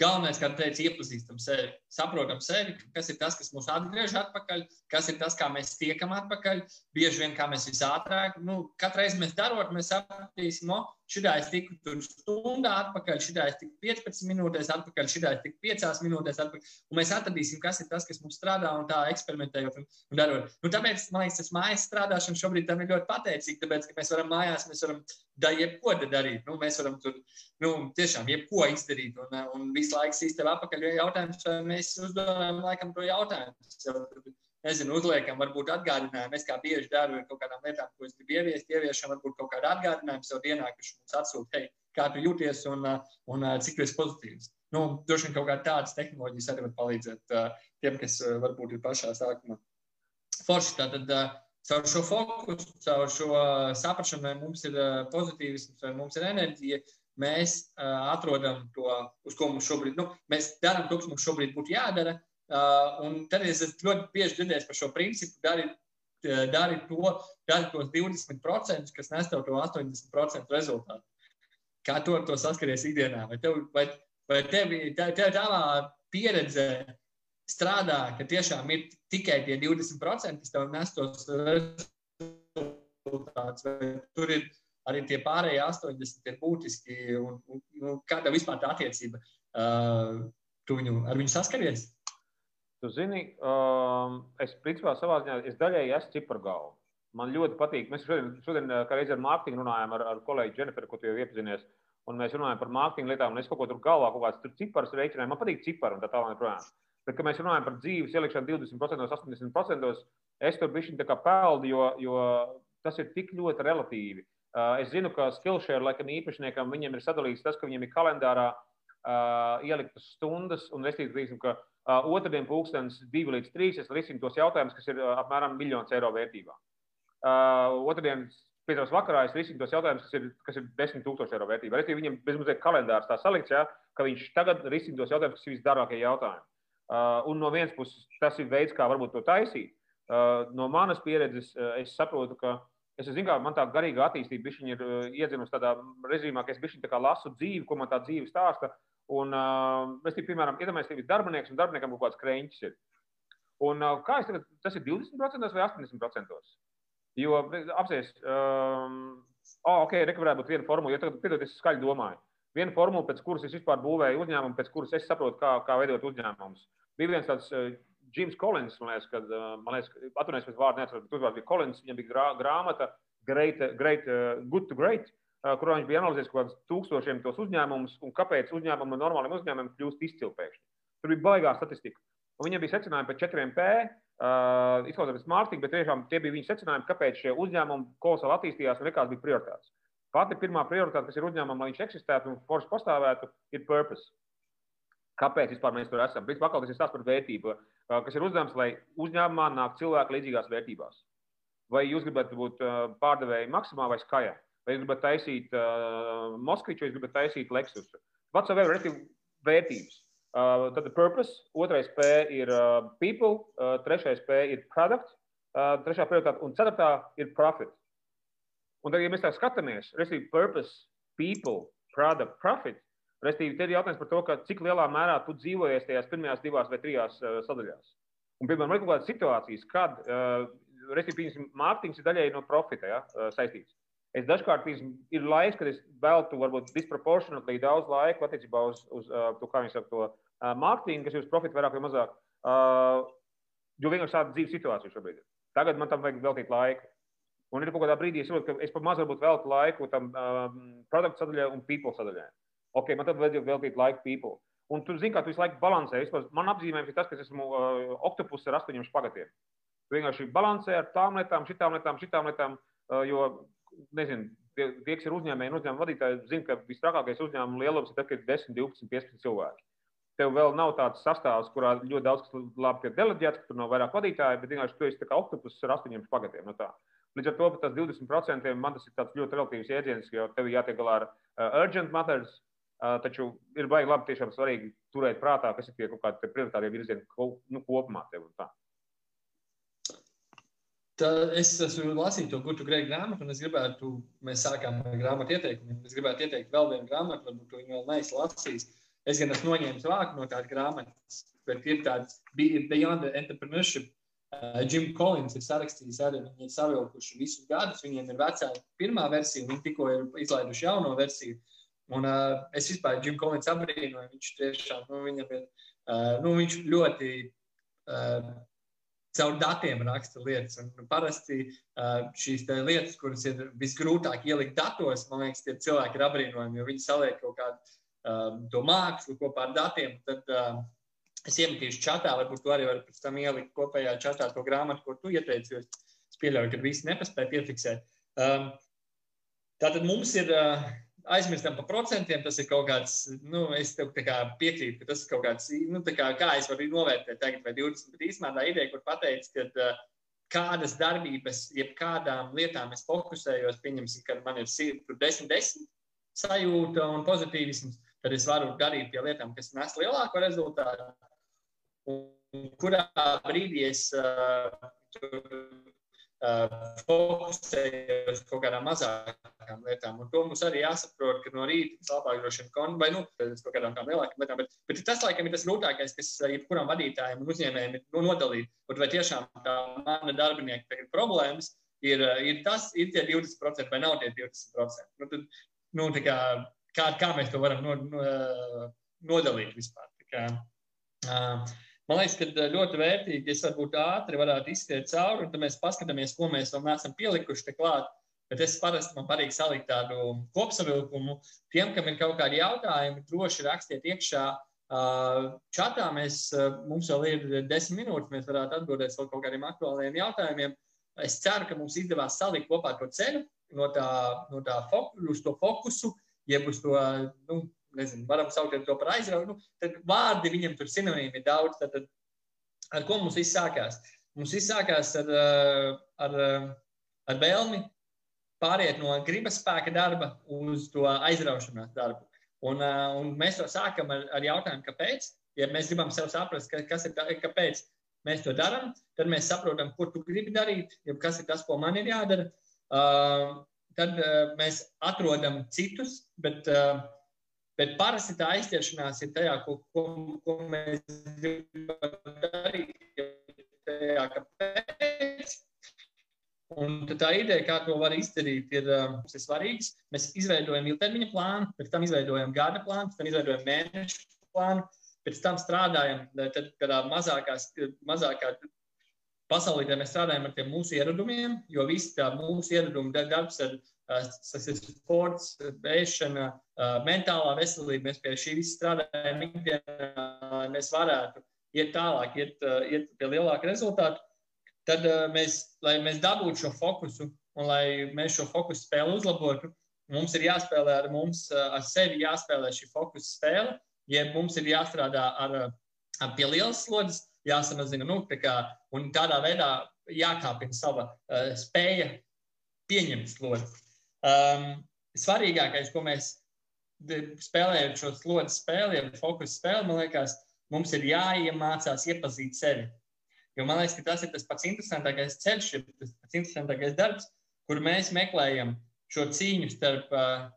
Galvenais, kā teicu, iepazīstam sevi, saprotam sevi, kas ir tas, kas mūs atgriež atpakaļ, kas ir tas, kā mēs tiekam atpakaļ. Bieži vien kā mēs visātrāk, nu, katru reizi mēs darot, mēs sapratīsim, no šitā es tiku tur stundā atpakaļ, šitā es tiku 15 minūtēs atpakaļ, šitā es tiku 5 minūtēs atpakaļ. Un mēs atradīsim, kas ir tas, kas mums strādā un tā eksperimentējot un, un darot. Nu, tāpēc, man liekas, tas mājas strādāšana šobrīd tam ir ļoti pateicīga, tāpēc, ka mēs varam mājās, mēs varam da, jebko darīt. Nu, mēs varam tur nu, tiešām jebko izdarīt. Un, un visu laiku sistēma atpakaļ ir jautājums, vai mēs uzdodam laikam to jautājumu. Nezinu, uzliekam, varbūt atgādinājumu. Es kā bieži daru ar kaut kādām lietām, ko es gribu ieviest, ieviešam varbūt kaut kādu atgādinājumu sev dienā, kas mums atsūta, hei, kā tu jūties un, un cik tu esi pozitīvs. Nu, droši vien kaut kādas tādas tehnoloģijas arī var palīdzēt tiem, kas varbūt ir pašā sākumā. Forši tātad. Caur šo fokusu, caur šo saprāšanu, vai mums ir pozitīvisms, vai mums ir enerģija, mēs uh, atrodam to, uz ko mums šobrīd, nu, mēs darām to, kas mums šobrīd būtu jādara. Uh, un tad es ļoti bieži dzirdēju par šo principu, dari, dari, to, dari tos 20%, kas nes tev to 80% rezultātu. Kā tu ar to saskaries ikdienā? Vai tev, vai, vai tev, tev, tev tavā pieredzē strādā, ka tiešām ir tikai tie 20%, kas tev nes tos rezultātus, vai tur ir arī tie pārējie 80 ir būtiski, un, un, un nu, kāda vispār tā attiecība, uh, tu viņu, ar viņu saskaries? Tu zini, um, es principā savā ziņā, es daļēji esmu cipargalva. Man ļoti patīk, mēs šodien, šodien kā reiz ar mārketingu runājām ar, ar kolēģi Dženiferu, ko tu jau iepazinies, un mēs runājam par mārketingu lietām, un es kaut ko tur galvā, kaut kāds tur ciparus reiķināju, man patīk cipari un tā tālāk. Bet, kad mēs runājam par dzīves ielikšanu 20%, 80%, es tur bišķiņ tā kā peldu, jo, jo tas ir tik ļoti relatīvi. Uh, es zinu, ka Skillshare laikam īpašniekam viņiem ir sadalīts tas, ka viņiem ir kalendārā uh, ieliktas stundas, un es teiktu, ka uh, otrdien pulkstenis 2 līdz 3 es risinu tos jautājumus, kas ir uh, apmēram miljons eiro vērtībā. Uh, otrdien 5. vakarā es risinu tos jautājumus, kas ir, kas ir 10 tūkstoši eiro vērtībā. Es viņam bezmazliet kalendārs tā salikts, ja, ka viņš tagad risina tos jautājumus, kas ir visdārgākie jautājumi. Uh, un no vienas puses, tas ir veids, kā varbūt to taisīt. Uh, no manas pieredzes, uh, es saprotu, ka es zinu, ka man tā garīga attīstība ir iedzinusi tādā režīmā, ka es bišķiņ lasu dzīvi, ko man tā dzīve stāsta. Un es, tīk, piemēram, iedomājos, ka ir darbinieks un darbiniekam kaut kāds krēņķis. Ir. Un, kā es tagad, tas ir 20% vai 80%? Jo apsies, um, oh, ok, rekomendētu būt viena formula, jo tagad, piedod, es skaļi domāju. Viena formula, pēc kuras es vispār būvēju uzņēmumu, pēc kuras es saprotu, kā, kā veidot uzņēmumus. Bija viens tāds Jims Collins, man liekas, kad, uh, man liekas, atvainojos pēc vārdu, neatceros, bet uzvārds bija Collins, viņam bija grā, grāmata Great, great uh, Good to Great, uh, kurā viņš bija analizējis kaut kādus tūkstošiem tos uzņēmumus un kāpēc uzņēmumi no normāliem uzņēmumiem kļūst izcilpēkšņi. Tur bija baigā statistika. Un viņam bija secinājumi par četriem P, uh, izklausās mārketinga, bet tiešām tie bija viņa secinājumi, kāpēc šie uzņēmumi kolosāli attīstījās un nekāds bija prioritāts. Pati pirmā prioritāte, kas ir uzņēmumam, lai viņš eksistētu un forši pastāvētu, ir purpose. Kāpēc vispār mēs tur esam? Principā tas ir stāsts par vērtību, kas ir uzdevums, lai uzņēmumā nāk cilvēki līdzīgās vērtībās. Vai jūs gribat būt pārdevēji maksimā vai skajā? Vai jūs gribat taisīt uh, Moskviču, vai jūs gribat taisīt Lexus? Whatsoever, ir vērtības. Uh, tad purpose, otrais P ir uh, people, uh, trešais P ir product, uh, trešā prioritāte un ceturtā ir profit. Un tad, ja mēs tā skatāmies, respektīvi, purpose, people, product, profit, respektīvi, tad ir jautājums par to, ka cik lielā mērā tu dzīvojies tajās pirmajās divās vai trijās uh, sadaļās. Un, piemēram, ir kaut kādas situācijas, kad, uh, respektīvi, mārketings ir daļēji no profita ja, uh, saistīts. Es dažkārt pīsim, ir laiks, kad es veltu varbūt disproporcionāli daudz laika attiecībā uz, uz uh, to, kā viņi saka, to uh, mārketingu, kas ir uz profitu vairāk vai mazāk. Uh, jo vienkārši tāda dzīves situācija šobrīd ir. Tagad man tam vajag veltīt laiku. Un ir kaut kādā brīdī, es saprotu, ka es pat maz varbūt veltu laiku tam um, produktu sadaļai un people sadaļai. Ok, man tad vajadzēja veltīt laiku people. Un tu zini, kā tu visu laiku balansē. Vispār, man apzīmējums ir tas, ka es esmu uh, oktopus ar astoņiem špagatiem. Tu vienkārši balansē ar tām lietām, šitām lietām, šitām lietām, uh, jo, nezinu, tie, tie kas ir uzņēmēji un uzņēmuma vadītāji, zina, ka visstrakākais uzņēmuma lielums ir tad, kad ir 10, 12, 15 cilvēki. Tev vēl nav tāds sastāvs, kurā ļoti daudz kas labi tiek deleģēts, ka tur nav vairāk vadītāju, bet vienkārši tu esi kā oktopus ar astoņiem spagatiem. No tā. Līdz ar to tas 20% man tas ir ļoti relatīvs jēdziens, jo tev jātiek galā ar uh, urgent matters. Uh, taču ir baigi labi, tiešām svarīgi turēt prātā, kas ir tie kaut kādi prioritārie virzieni nu, kopumā. Tev, Tā es esmu lasījis to gudru grēku grāmatu, un es gribētu, mēs sākām ar grāmatu ieteikumiem. Es gribētu ieteikt vēl vienu grāmatu, varbūt to vēl neesmu lasījis. Es gan esmu noņēmis vāku no tādas grāmatas, bet ir tāds Beyond Entrepreneurship. Uh, Jim Collins ir sarakstījis arī, viņi ir savilkuši visus gadus, viņiem ir vecā pirmā versija, viņi tikko ir izlaiduši jauno versiju. Un uh, es vispār Jim Collins abrīnoju, viņš tiešām, nu, viņam ir, uh, nu, viņš ļoti uh, caur datiem raksta lietas. Un parasti uh, šīs lietas, kuras ir visgrūtāk ielikt datos, man liekas, tie cilvēki ir apbrīnojami, jo viņi saliek kaut kādu uh, to mākslu kopā ar datiem. Tad uh, es iemetīšu čatā, varbūt tu arī vari pēc tam ielikt kopējā čatā to grāmatu, ko tu ieteici, jo es pieļauju, ka visi nepaspēja piefiksēt. Um, tātad mums ir. Uh, aizmirstam par procentiem. Tas ir kaut kāds, nu, es tev piekrītu, ka tas ir kaut kāds, nu, kā, kā es varu novērtēt tagad vai 20, bet īstenībā tā ideja, kur pateicis, ka uh, kādas darbības, jeb kādām lietām es fokusējos, pieņemsim, ka man ir 10, 10 sajūta un pozitīvisms, tad es varu darīt pie lietām, kas nes lielāko rezultātu. Un kurā brīdī es uh, fokusējos kaut kādām mazākām lietām. Un to mums arī jāsaprot, ka no rīta tas labāk droši vien kon, vai nu, kaut kādām lielākām lietām. Bet, bet tas, laikam, ir tas grūtākais, kas jebkuram vadītājam un uzņēmējiem ir nu, nodalīt. Un vai tiešām tā mana darbinieka tagad problēmas ir, ir tas, ir tie 20% vai nav tie 20%. Nu, tad, nu, kā, kā, kā mēs to varam no, no, nodalīt vispār? Tā kā, uh, Man liekas, ka eh, ļoti vērtīgi, es varbūt ātri varētu izskriet cauri, un tad mēs paskatāmies, ko mēs vēl neesam pielikuši klāt. Bet es parasti man patīk salikt tādu kopsavilkumu. Tiem, kam ir kaut kādi jautājumi, droši rakstiet iekšā. Čatā mēs, mums vēl ir desmit minūtes, mēs varētu atbildēt vēl kaut kādiem aktuāliem jautājumiem. Es ceru, ka mums izdevās salikt kopā to ceļu no tā, no tā fokusu, uz to fokusu, jeb uz to nu, nezinu, varam saukt to par aizraugu. Nu, tad vārdi viņam tur sinonīmi ir daudz. Tad, tad, ar ko mums viss sākās? Mums viss sākās ar, eh, ar, eh, ar vēlmi pāriet no gribas spēka darba uz to aizraušanās darbu. Un, eh, un mēs to sākam ar, ar jautājumu, kāpēc. Ja mēs gribam sev saprast, kas ir tā, kāpēc mēs to darām, tad mēs saprotam, kur tu gribi darīt, kas ir tas, ko man ir jādara. Uh, tad uh, mēs atrodam citus, bet uh, Bet parasti tā aizķeršanās ir tajā, ko, ko, ko mēs gribam darīt. Tajā, kāpēc. Un tā ideja, kā to var izdarīt, ir, um, ir svarīga. Mēs izveidojam ilgtermiņa plānu, pēc tam izveidojam gada plānu, pēc tam izveidojam mēnešu plānu, pēc tam strādājam tādā mazākās, mazākā pasaulē. Mēs strādājam ar tiem mūsu ieradumiem, jo visi tā mūsu ieradumi darbs ar tas ir sports, ēšana, mentālā veselība. Mēs pie šī visa strādājam ikdienā, lai mēs varētu iet tālāk, iet, iet pie lielāka rezultāta. Tad mēs, lai mēs dabūtu šo fokusu un lai mēs šo fokusu spēli uzlabotu, mums ir jāspēlē ar mums, ar sevi jāspēlē šī fokusa spēle, ja mums ir jāstrādā ar, ar pie lielas slodzes, jāsamazina, nu, tā kā, un tādā veidā jākāpina sava uh, spēja pieņemt slodzi. Um, svarīgākais, ko mēs spēlējam šo slodzes spēli, ja fokus spēli, man liekas, mums ir jāiemācās iepazīt sevi. Jo man liekas, ka tas ir tas pats interesantākais ceļš, tas pats interesantākais darbs, kur mēs meklējam šo cīņu starp, uh,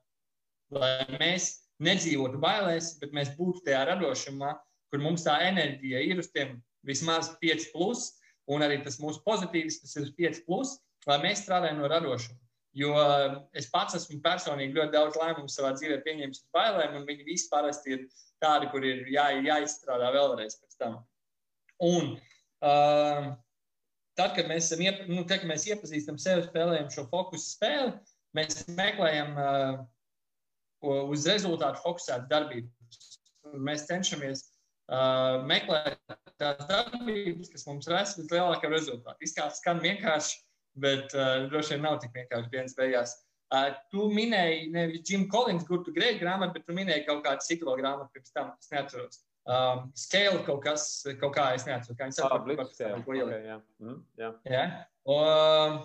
lai mēs nedzīvotu bailēs, bet mēs būtu tajā radošumā, kur mums tā enerģija ir uz tiem vismaz 5, plus, un arī tas mūsu pozitīvs, tas ir 5, plus, lai mēs strādājam no radošuma. Jo es pats esmu personīgi ļoti daudz lēmumu savā dzīvē pieņēmis uz bailēm, un viņi visi parasti ir tādi, kur ir jā, jāizstrādā vēlreiz pēc tam. Un uh, tad, kad mēs, iep, nu, te, kad mēs iepazīstam sevi, spēlējam šo fokusu spēli, mēs meklējam uh, uz rezultātu fokusētu darbību. Mēs cenšamies uh, meklēt tās darbības, kas mums res vislielāko rezultātu. Izskatās, skan vienkārši, bet uh, droši vien nav tik vienkārši dienas beigās Uh, tu minēji nevis Jim Collins, kur tu grēji grāmatu, bet tu minēji kaut kādu citu vēl grāmatu pirms tam, es neatceros. Um, scale kaut kas, kaut kā es neatceros, kā viņi Ah, saka. Blitz scale. ko ielikt. Okay, jā. Jā. Ja? Un,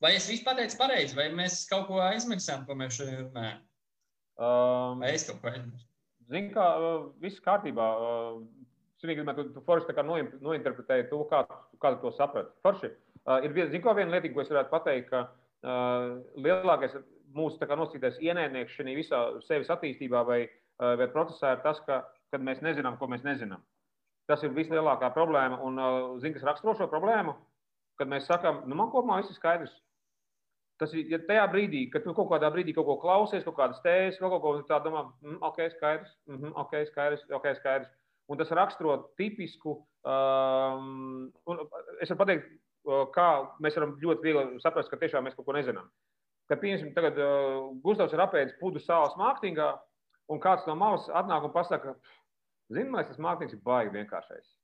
vai es visu pateicu pareizi, vai mēs kaut ko aizmirsām, ko mēs šodien runājam? Um, Vai es kaut ko aizmirsu? Zini, kā viss kārtībā. Uh, Sunīgi, tu, tu forši kā nointerpretēji to, kā, kā tu to saprati. Forši. Uh, ir vien- zini, ko viena lieta, ko es varētu pateikt, ka uh, lielākais mūsu nosītais ienaidnieks šajā visā sevis attīstībā vai, uh, vai procesā ir tas, ka, kad mēs nezinām, ko mēs nezinām. Tas ir vislielākā problēma. Un, uh, zini, kas raksturo šo problēmu? Kad mēs sakām, nu, man kopumā viss ir skaidrs. Tas ir ja tajā brīdī, kad tu kaut kādā brīdī kaut ko klausies, kaut kādas tēzes, vēl kaut ko tādu domā, mm, ok, skaidrs, mm -hmm, ok, skaidrs, ok, skaidrs. Un tas raksturo tipisku, um, es varu pateikt, uh, kā mēs varam ļoti viegli saprast, ka tiešām mēs kaut ko nezinām. Kad, piemēram, tagad uh, Gustavs ir apēdis pudu sāls mārketingā, un kāds no malas atnāk un pasaka, zini, man tas mārketings ir baigi vienkāršais.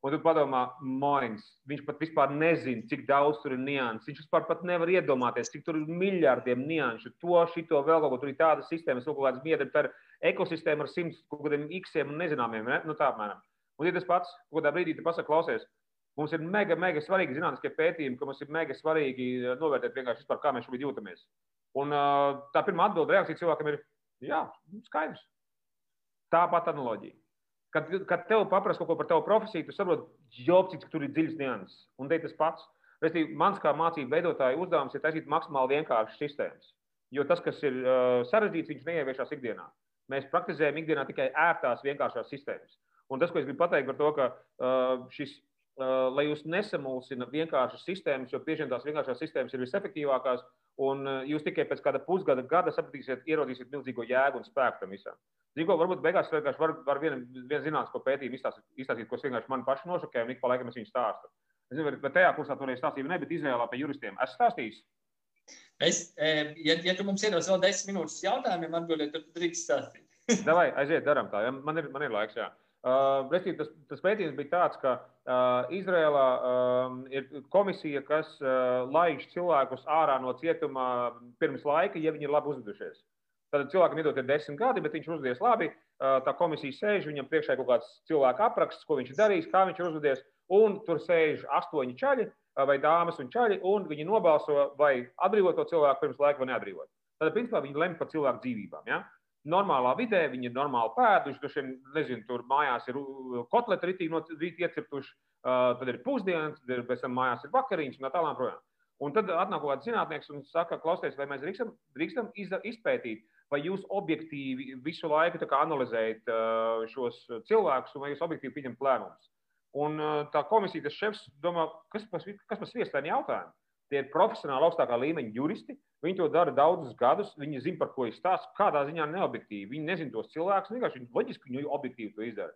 Un tu padomā, Moins, viņš pat vispār nezina, cik daudz tur ir nianses. Viņš vispār pat nevar iedomāties, cik tur ir miljardiem nianšu. To, šito, vēl kaut ko tur ir tādas sistēmas, kaut kādas biedri, tā ir ekosistēma ar simts kaut kādiem iksiem un nezināmiem. Ne? Nu, tā apmēram. Un ja tas pats, kādā brīdī tu pasaki, klausies, mums ir mega, mega svarīgi zinātniskie pētījumi, ka mums ir mega svarīgi uh, novērtēt vienkārši vispār, kā mēs šobrīd jūtamies. Un uh, tā pirmā atbilde reakcija cilvēkam ir, jā, skaidrs. Tāpat analoģija. Kad, kad tev paprasa kaut ko par tavu profesiju, tu saproti, job, cik tur ir dziļs nianses. Un te tas pats. Restīvi, mans kā mācību veidotāja uzdevums ir taisīt maksimāli vienkāršas sistēmas. Jo tas, kas ir uh, sarežģīts, viņš neieviešās ikdienā. Mēs praktizējam ikdienā tikai ērtās, vienkāršās sistēmas. Un tas, ko es gribu pateikt par to, ka uh, šis, uh, lai jūs nesamulsina vienkāršas sistēmas, jo bieži vien tās vienkāršās sistēmas ir visefektīvākās, un uh, jūs tikai pēc kāda pusgada, gada sapratīsiet, ierodīsiet milzīgo jēgu un spēku tam visam. Zinu, varbūt beigās vienkārši var, var vienu vien zinātnīs, ko pētījumu izstāstīt, ko es vienkārši man pašu nošokēju, un ik pa laikam es viņu stāstu. Es nezinu, vai tajā kursā toreiz stāstīju, ne, bet Izrēlā pie juristiem. Es stāstīju, Es, eh, ja, ja tu mums iedos vēl desmit minūtes jautājumiem, atbildēt, tad drīkst stāstīt. Davai, aiziet, darām tā. Ja? Man, ir, man ir laiks. Jā. Uh, restīvi, tas, tas pētījums bija tāds, ka Izrēlā um, ir komisija, kas uh, laiž cilvēkus ārā no cietuma pirms laika, ja viņi ir labi uzvedušies. Tad cilvēkam iedot ir desmit gadi, bet viņš uzvedies labi. Tā komisija sēž, viņam priekšā ir kaut kāds cilvēka apraksts, ko viņš ir darījis, kā viņš ir uzvedies. Un tur sēž astoņi čaļi vai dāmas un čaļi, un viņi nobalso, vai atbrīvot to cilvēku pirms laika vai neatbrīvot. Tad, principā, viņi lemj par cilvēku dzīvībām. Ja? Normālā vidē, viņi ir normāli pēduši, dažiem, nezinu, tur mājās ir uh, kotleti ritīgi no rīta iecirtuši, uh, tad ir pusdienas, tad ir pēc tam mājās ir vakariņas un tā tālāk projām. Un tad atnāk kāds zinātnieks un saka, klausies, vai mēs drīkstam, drīkstam iz, izpētīt, vai jūs objektīvi visu laiku analizējat uh, šos cilvēkus, vai jūs objektīvi pieņemat lēmumus. Un tā komisija, tas šefs, domā, kas par sviestēnu jautājumu? Tie ir profesionāli augstākā līmeņa juristi. Viņi to dara daudzus gadus. Viņi zina, par ko ir stāsts. Kādā ziņā neobjektīvi. Viņi nezina tos cilvēkus. Vienkārši viņi loģiski viņi objektīvi to izdara.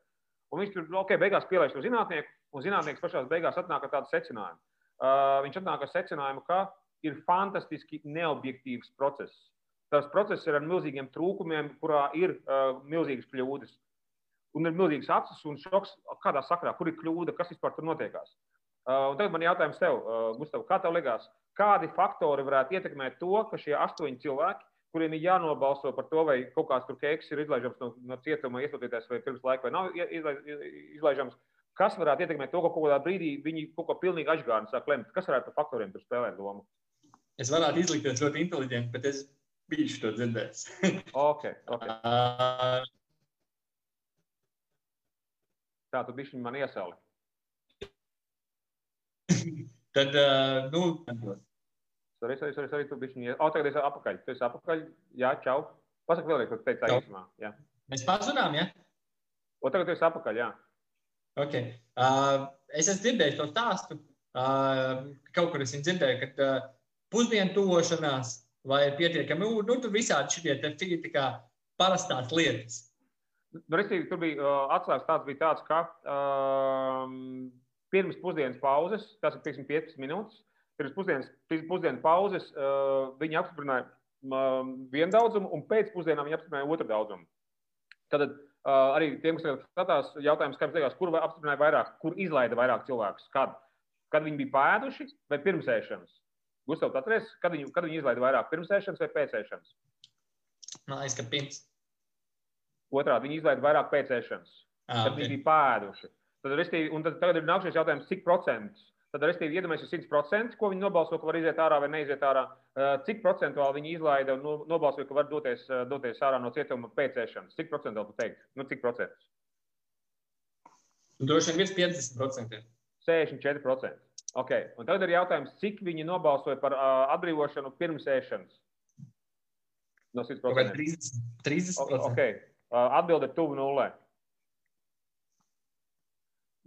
Un viņš tur ok, beigās pielaiž to zinātnieku, un zinātnieks pašā beigās atnāk ar tādu secinājumu. Uh, viņš atnāk ar secinājumu, ka ir fantastiski neobjektīvs process. Tas process ir ar milzīgiem trūkumiem, kurā ir uh, milzīgas kļūdas. Un ir milzīgs acis un šoks, kādā sakrā, kur ir kļūda, kas vispār tur notiekās. Uh, un tagad man jautājums tev, uh, Gustav, kā tev liekas, kādi faktori varētu ietekmēt to, ka šie astoņi cilvēki, kuriem ir jānobalso par to, vai kaut kāds tur keiks ir izlaižams no, no cietuma, ieslotīties vai pirms laika, vai nav izlaižams, kas varētu ietekmēt to, ka kaut kādā brīdī viņi kaut ko pilnīgi aizgāni sāk lemt? Kas varētu par faktoriem tur spēlēt lomu? Es varētu izlikties ļoti inteliģenti, bet es biju to dzirdējis. ok, ok. Uh, Tā tu bišķiņ man iesali. Tad, uh, nu, Sorry, sorry, sorry, sorry tu bišķiņ. O, tagad es apakaļ. Tu esi apakaļ. Jā, čau. Pasaka vēlreiz, ko tu teici tā īsumā. Jā. mēs pazudām, ja? O, tagad tu esi apakaļ, jā. Okay. Uh, es esmu dzirdējis to stāstu. Uh, kaut kur es viņu dzirdēju, ka uh, pusdienu tuvošanās vai ir pietiekami, nu, nu tur visādi šie te fi- tā kā parastās lietas. Nu, Restīvi, tur bija uh, atslēgas tāds, bija tāds, ka um, pirms pusdienas pauzes, tas ir piemēram 15 minūtes, pirms pusdienas, pusdienas pauzes uh, viņi apstiprināja um, vienu daudzumu, un pēc pusdienām viņi apstiprināja otru daudzumu. Tad uh, arī tiem, kas skatās, jautājums, kā jums liekas, kur apstiprināja vairāk, kur izlaida vairāk cilvēkus, kad, kad viņi bija pēduši vai pirms ēšanas. Gustavs, atceries, kad viņi, kad viņi izlaida vairāk pirms ēšanas vai pēc ēšanas? Liekas, ka pirms. Otrādi, viņi izlaida vairāk pēc ēšanas. Ah, Tad okay. viņi bija pēduši. Tad, restīvi, un tad tagad ir nākamais jautājums, cik procentus? Tad, restīvi, iedomājieties, 100%, ko viņi nobalso, ka var iziet ārā vai neiziet ārā. Eh, Cik procentuāli viņi izlaida un no- nobalsoja, ka var doties, eh, doties ārā no cietuma pēc ēšanas? Cik procentuāli tu teikt? Nu, cik procentus? Droši vien virs 50%. 64%. Okay. Un tagad ir jautājums, cik viņi nobalsoja par uh, atbrīvošanu pirms ēšanas? No Kaut kā 100%. 30%. 30%. O- Okay. Uh, Atbilde tuvu nulē.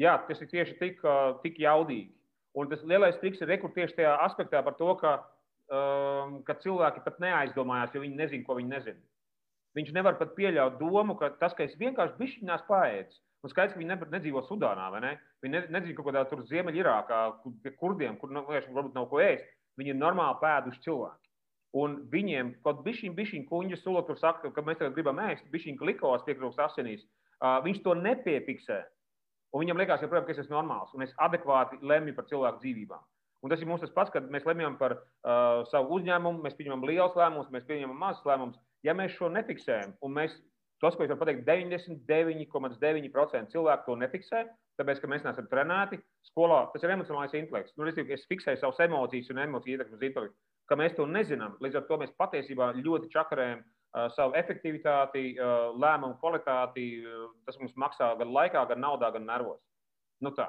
Jā, tas ir tieši tik, tik jaudīgi. Un tas lielais triks ir rekur tieši tajā aspektā par to, ka, um, ka cilvēki pat neaizdomājās, jo viņi nezina, ko viņi nezina. Viņš nevar pat pieļaut domu, ka tas, ka es vienkārši bišķiņās paēdzu, un skaidrs, ka viņi ne, nedzīvo Sudānā, vai ne? Viņi ne, nedzīvo kaut kādā tur Ziemeļirākā, kur pie kurdiem, kur nu, vienkārši varbūt nav ko ēst. Viņi ir normāli pēduši cilvēki. Un viņiem kaut bišķiņ, bišķiņ kuņģa sula tur saka, ka mēs tagad gribam ēst, bišķiņ glikos piekrūst asinīs. Uh, viņš to nepiepiksē. Un viņam liekas, joprojām, ka es esmu normāls un es adekvāti lemju par cilvēku dzīvībām. Un tas ir mums tas pats, kad mēs lemjam par uh, savu uzņēmumu, mēs pieņemam liels lēmumus, mēs pieņemam mazus lēmumus. Ja mēs šo nefiksējam, un mēs tos, ko es varu pateikt, 99,9% cilvēku to nefiksē, tāpēc, ka mēs neesam trenēti skolā, tas ir emocionālais intelekts. Nu, restīvi, es fiksēju savas emocijas un emociju ietekmi uz intelektu, ka mēs to nezinām. Līdz ar to mēs patiesībā ļoti čakarējam uh, savu efektivitāti, uh, lēmumu kvalitāti. Uh, tas mums maksā gan laikā, gan naudā, gan nervos. Nu tā.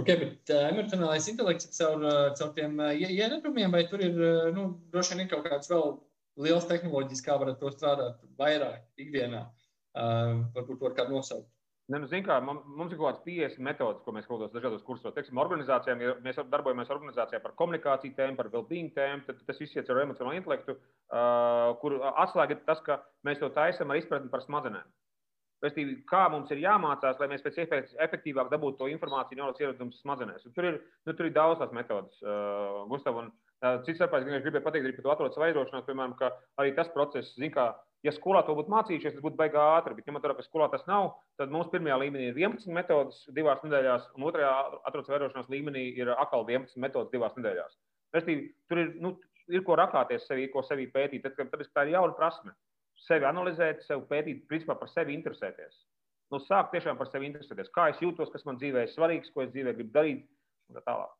Okay, bet uh, emocionālais intelekts caur, caur tiem uh, ie- ieradumiem, vai tur ir uh, nu, droši vien ir kaut kāds vēl liels tehnoloģijas, kā varat to strādāt vairāk ikdienā. Uh, varbūt to var kādu nosaukt. Ne, nu, zin, kā, mums ir kaut kāds 50 metodas, ko mēs kaut kādos dažādos kursos. Teiksim, organizācijām, ja mēs darbojamies organizācijā par komunikāciju tēmu, par well-being tēmu, tad tas viss iet ar emocionālo intelektu, uh, kur atslēga ir tas, ka mēs to taisam ar izpratni par smadzenēm. Restīvi, kā mums ir jāmācās, lai mēs pēc iespējas efektīvāk dabūtu to informāciju no ieradumus smadzenēs. Un Tur ir, nu, tur ir daudz tās metodas, uh, Gustav. Un, uh, cits starpā, es gribēju pateikt arī par to atrodas vairošanos, piemēram, ka arī tas process, zin kā, ja skolā to būtu mācījušies, tas būtu baigā ātri. Bet, ņemot vērā, ka skolā tas nav, tad mums pirmajā līmenī ir 11 metodas divās nedēļās, un otrajā atrodas vairošanās līmenī ir atkal 11 metodas divās nedēļās. Restīvi, tur ir, nu, ir ko rakāties sevi, ko sevi pētīt. Tad, tad tā ir jauna prasme. Sevi analizēt, sevi pētīt, principā par sevi interesēties. Nu, sāk tiešām par sevi interesēties. Kā es jūtos, kas man dzīvē ir svarīgs, ko es dzīvē gribu darīt, un tā tālāk.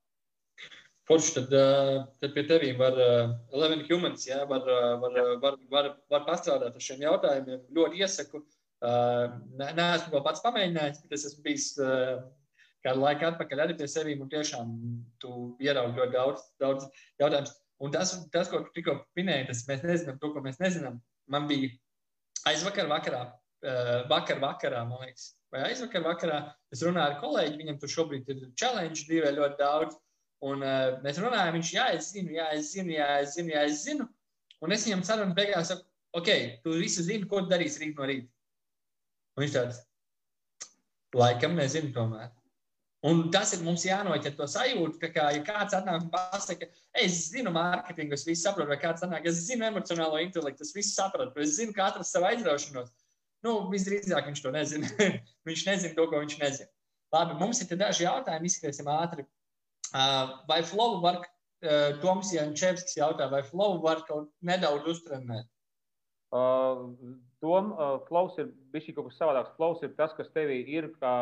Forši, tad, uh, tad pie tevis var uh, Eleven Humans, jā, var, uh, var, var, var, var pastrādāt ar šiem jautājumiem. Ļoti iesaku. Ne, neesmu vēl pats pamēģinājis, bet es esmu bijis kādu laiku atpakaļ arī pie sevis. Un tiešām tu ieraugi ļoti daudz, daudz jautājumu. Un tas, tas, ko tu tikko minēji, tas mēs nezinām to, ko mēs nezinām. Man bija aizvakar vakarā, vakar vakarā, man liekas, vai aizvakar vakarā, es runāju ar kolēģi, viņam tur šobrīd ir challenge dzīvē ļoti daudz. Un uh, mēs runājam, viņš, jā, es zinu, jā, es zinu, jā, es zinu, jā, es zinu. Un es viņam sarunas beigās saku, ok, tu visu zini, ko darīsi rīt no rīta. Un viņš tāds, laikam nezinu tomēr. Un tas ir mums jānoķer to sajūtu, kā, ja kāds atnāk un pasaka, es zinu mārketingu, es visu saprotu, vai kāds atnāk, es zinu emocionālo intelektu, es visu saprotu, es zinu, kā atrast savu aizraušanos. Nu, visdrīzāk viņš to nezina. viņš nezina to, ko viņš nezina. Labi, mums ir daži jautājumi, izskatīsim ātri. Vai flow var, Toms Jančevskis jautā, vai flow var kaut nedaudz uztrenēt? Uh, Tom, uh, flows ir bijis kaut kas savādāks. Flows ir tas, kas tevī ir kā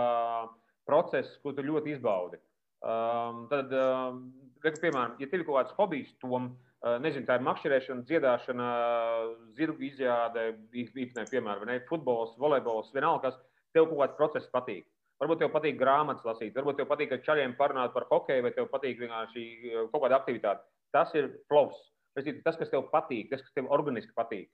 process, ko tu ļoti izbaudi. Um, tad, um, piemēram, ja tev ir kaut kāds hobijs, Tom, uh, nezinu, tā ir makšķerēšana, dziedāšana, zirgu izjāde, īstenībā, piemēram, ne, futbols, volejbols, vienalga, kas tev kaut kāds process patīk. Varbūt tev patīk grāmatas lasīt, varbūt tev patīk ar čaļiem parunāt par hokeju, vai tev patīk vienkārši uh, kaut kāda aktivitāte. Tas ir flows. Tas, kas tev patīk, tas, kas tev organiski patīk.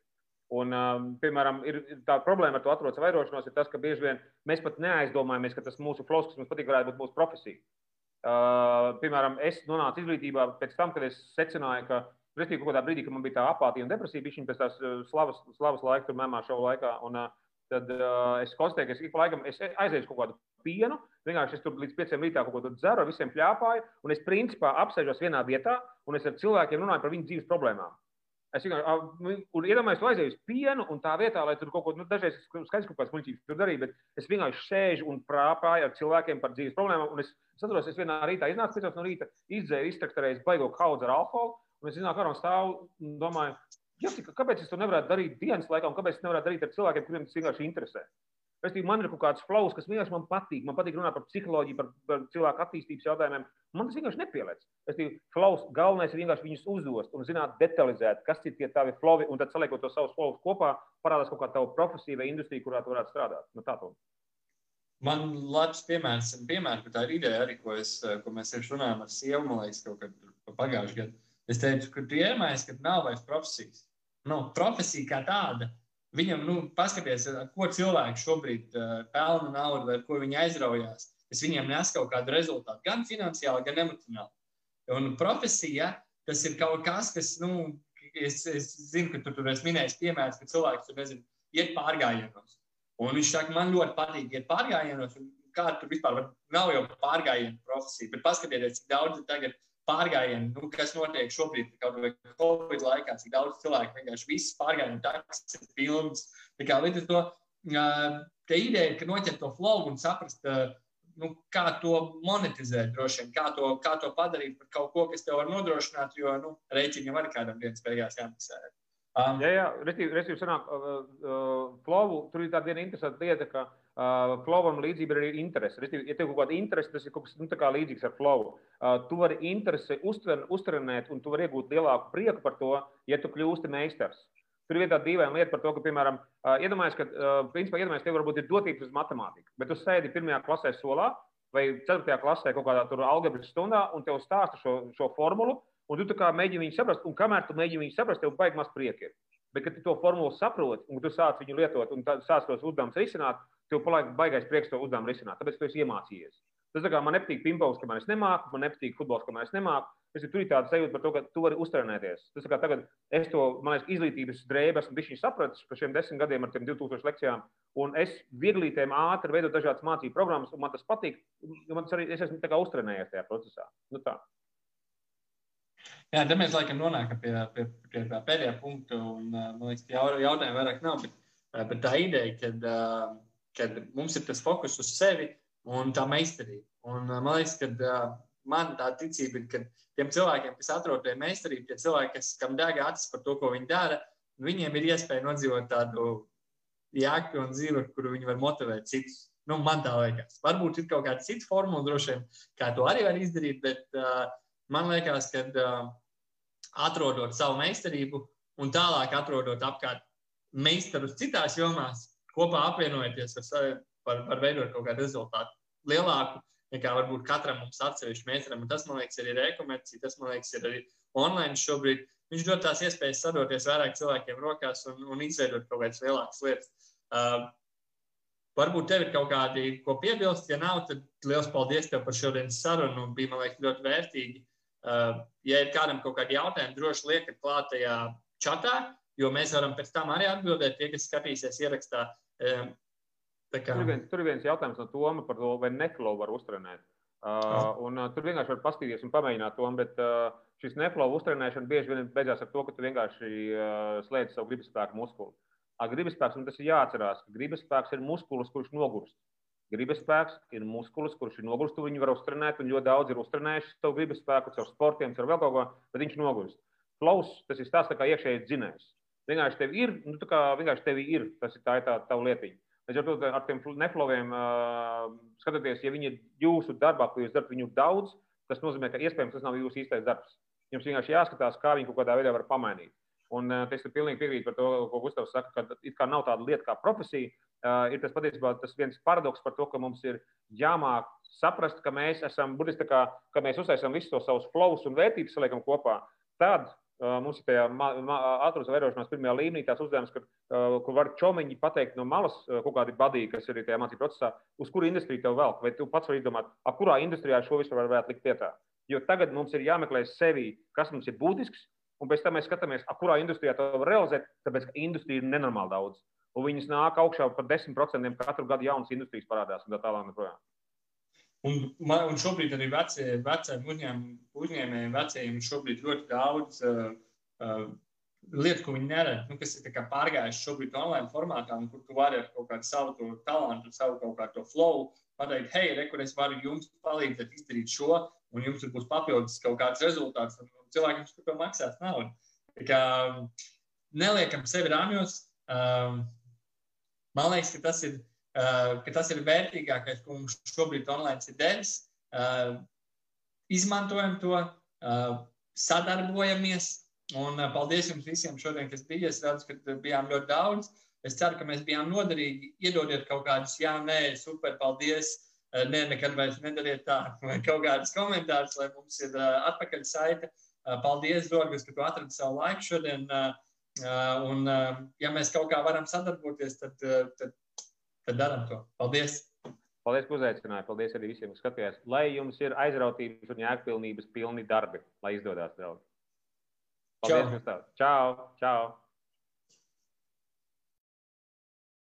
Un, um, piemēram, ir, tā problēma ar to atrodas vairošanos, ir tas, ka bieži vien mēs pat neaizdomājamies, ka tas mūsu flows, kas mums patīk, varētu būt mūsu profesija. Uh, piemēram, es nonācu izglītībā pēc tam, kad es secināju, ka Respektīvi, kaut kādā brīdī, kad man bija tā apātija un depresija, bija viņa pēc tās slavas, slavas laika, tur mēmā šovu laikā. Un, uh, tad uh, es konstatēju, ka es ik pa laikam aiziešu kaut kādu pienu. Vienkārši es tur līdz pieciem rītā kaut ko dzeru, visiem pļāpāju. Un es principā apsēžos vienā vietā un es ar cilvēkiem runāju par viņu dzīves problēmām. Es vienkārši, un iedomājos, tu aizēji uz pienu, un tā vietā, lai tur kaut ko, nu, dažreiz skaidrs kādas muļķības tur darīju, bet es vienkārši sēžu un prāpāju ar cilvēkiem par dzīves problēmām. Es saprotu, es vienā rītā iznācu, pēc no rīta izdzēru iztraktarējis baigo kaudzi ar alkoholu, un es iznāku ar un stāvu un domāju, ja, kāpēc es to nevarētu darīt dienas laikā, un kāpēc es nevarētu darīt ar cilvēkiem, kuriem tas vienkārši interesē. Restīvi, man ir kaut kāds flows, kas vienkārši man patīk. Man patīk runāt par psiholoģiju, par, par cilvēku attīstības jautājumiem. Man tas vienkārši nepieliec. Restīvi, flows galvenais ir vienkārši viņus uzdost un zināt detalizēt, kas ir tie tavi flowi, un tad saliekot to savus flows kopā, parādās kaut kāda tava profesija vai industrija, kurā tu varētu strādāt. Nu, tā to. Man labs piemērs, piemērs, tā ir ideja arī, ko, es, ko mēs tieši runājam ar sievu, man liekas, kaut kad pagājušajā gadā. Es teicu, ka tu iemājies, ka nav vairs profesijas. Nu, profesija kā tāda Viņam, nu, paskaties, ko cilvēks šobrīd uh, pelna naudu, vai ko viņi aizraujās. Es viņiem nesu kaut kādu rezultātu, gan finansiāli, gan emocionāli. Un profesija, tas ir kaut kas, kas, nu, es, es zinu, ka tu tur esi minējis piemērs, ka cilvēks tur, nezinu, iet pārgājienos. Un viņš saka, man ļoti patīk iet pārgājienos, un kā tur vispār nav jau pārgājienu profesija, bet paskatieties, cik daudz tagad pārgājienu, nu, kas notiek šobrīd, kaut vai Covid laikā, cik daudz cilvēku vienkārši visas pārgājienu taksis ir pilnas. Tā kā līdz ar to tā ideja, ka noķert to flow un saprast, nu, kā to monetizēt, droši vien, kā to, kā to padarīt par kaut ko, kas tev var nodrošināt, jo nu, rēķiniem arī kādam dienas beigās jāmaksā. Um, jā, jā, respektīvi, sanāk, uh, uh, flow, tur ir tāda interesanta lieta, ka uh, flovam līdzība ir arī interese. Ja tev kaut kāda interese, tas ir kaut kas nu, līdzīgs ar flow. Uh, tu vari interesi uztver, uztrenēt un tu vari iegūt lielāku prieku par to, ja tu kļūsti meistars. Tur ir tāda dīvaina lieta par to, ka, piemēram, uh, iedomājies, ka, uh, principā, iedomājies, tev varbūt ir dotības uz matemātiku, bet tu sēdi pirmajā klasē solā vai ceturtajā klasē kaut kādā tur algebras stundā un tev stāsta šo, šo formulu, Un tu mēģini viņu saprast, un kamēr tu mēģini viņu saprast, tev baigi maz prieka ir. Bet, kad tu to formulu saproti, un tu sāc viņu lietot, un sāc tos uzdevumus risināt, tev baigais prieks to uzdevumu risināt. Tāpēc tu esi iemācījies. Tas tā kā man nepatīk pingpongs, kamēr es nemāku, man nepatīk futbols, kamēr es nemāku. Es tur ir tāda sajūta par to, ka tu vari uztrenēties. Tas kā tagad es to, man liekas, izglītības drēbes esmu bijis sapratis par šiem desmit gadiem ar tiem 2000 lekcijām. Un es vieglītēm ātri veidot dažādas mācību programmas, un man tas patīk. Man tas arī, es esmu tā kā uztrenējies tajā procesā. Nu tā. Jā, tad mēs laikam nonākam pie, pie, pie, pie pēdējā punkta. Un, man liekas, jautājumu vairāk nav. Bet, bet tā ideja, kad, kad mums ir tas fokus uz sevi un tā meistarība. Un, man liekas, ka man tā ticība ir, ka tiem cilvēkiem, kas atrod pie meistarības, tie cilvēki, kas, kam deg acis par to, ko viņi dara, viņiem ir iespēja nodzīvot tādu jēgpilnu dzīvi, ar kuru viņi var motivēt citus. Nu, man tā liekas. Varbūt ir kaut kāda cita formula, droši vien, kā to arī var izdarīt, bet uh, man liekas, ka uh, atrodot savu meistarību un tālāk atrodot apkārt meistarus citās jomās, kopā apvienojoties ar sevi, var, var veidot kaut kādu rezultātu lielāku nekā varbūt katram mums atsevišķi meistaram. Un tas, man liekas, ir e-komercija, tas, man liekas, ir arī online šobrīd. Viņš dod tās iespējas sadoties vairāk cilvēkiem rokās un, un izveidot kaut kādas lielākas lietas. Uh, Varbūt tev ir kaut kādi, ko piebilst. Ja nav, tad liels paldies tev par šodienas sarunu. Bija, man liekas, ļoti vērtīgi. Uh, ja ir kādam kaut kādi jautājumi, droši liekat klātajā čatā, jo mēs varam pēc tam arī atbildēt tie, kas skatīsies ierakstā. Kā... tur, viens, tur viens jautājums no Toma par to, vai neflow var uztrenēt. Uh, un, uh, tur vienkārši var paskatīties un pamēģināt to, bet uh, šis neflow uztrenēšana bieži vien beidzās ar to, ka tu vienkārši uh, slēdz savu gribas spēku muskuli. Ar gribas spēku tas ir jāatcerās, ka gribas spēks ir muskulis, kurš nogurst. Gribas spēks ir muskulis, kurš ir nogurst. Viņu var uztrenēt, un ļoti daudz ir uztrenējuši savu gribas spēku, caur sportiem, caur vēl kaut ko, bet viņš nogurst. Flows tas ir tāds kā iekšējais dzinējs. Vienkārši tev ir, nu, tā kā vienkārši tev ir, tas ir tā, tā tā lietiņa. Līdz ar to ar tiem nefloviem uh, skatoties, ja viņi ir jūsu darbā, ko jūs darat viņu daudz, tas nozīmē, ka iespējams tas nav jūsu īstais darbs. Jums vienkārši jāskatās, kā viņi kaut kādā veidā var pamainīt. Un uh, es pilnīgi piekrītu par to, ko Gustavs saka, ka it kā nav tāda lieta kā profesija, uh, ir tas patiesībā tas viens paradoks par to, ka mums ir jāmāk saprast, ka mēs esam burtiski tā kā, ka mēs uztaisām visus tos savus flows un vērtības saliekam kopā. Tad mums ir tajā ātrās vērošanās pirmajā līmenī tās uzdevums, kur, uh, kur var čomiņi pateikt no malas uh, kaut kādi badīgi, kas ir tajā mācību procesā, uz kuru industriju tev vēl, vai tu pats vari izdomāt, ap kurā industrijā šo visu varētu likt vietā. Jo tagad mums ir jāmeklē sevi, kas mums ir būtisks, un pēc tam mēs skatāmies, kurā industrijā to var realizēt, tāpēc ka industrija ir nenormāli daudz un viņas nāk augšā par 10% katru gadu jaunas industrijas parādās un tā tālāk. Neprojām. Un, man, un šobrīd arī vecie, veciem uzņēmējiem, uzņēmējiem vecajiem šobrīd ļoti daudz uh, uh, lieta, ko viņi neredz, nu, kas ir pārgājuši šobrīd online formātā, un kur tu vari ar kaut kādu savu talantu, savu kaut kādu flow pateikt, hei, re, kur es varu jums palīdzēt izdarīt šo, un jums tur būs papildus kaut kāds rezultāts, un cilvēkiem par to maksās naudu. Tā kā neliekam sevi rāmjos. Um, man liekas, ka tas ir, ka tas ir vērtīgākais, ko mums šobrīd online ir devis. Uh, izmantojam to, uh, sadarbojamies, Un paldies jums visiem šodien, kas bija. Es redzu, ka bijām ļoti daudz. Es ceru, ka mēs bijām noderīgi. Iedodiet kaut kādus, jā, nē, super, paldies. Nē, nekad vairs nedariet tā, vai kaut kādus komentārus, lai mums ir atpakaļ saite. Paldies, Zorgas, ka tu atradi savu laiku šodien. Un, ja mēs kaut kā varam sadarboties, tad, tad, tad darām to. Paldies! Paldies, ka uzaicinājāt. Paldies arī visiem, kas skatījās. Lai jums ir aizrautības un jēgpilnības pilni darbi, lai izdodas daudz. Paldies, Gustav. Čau, čau.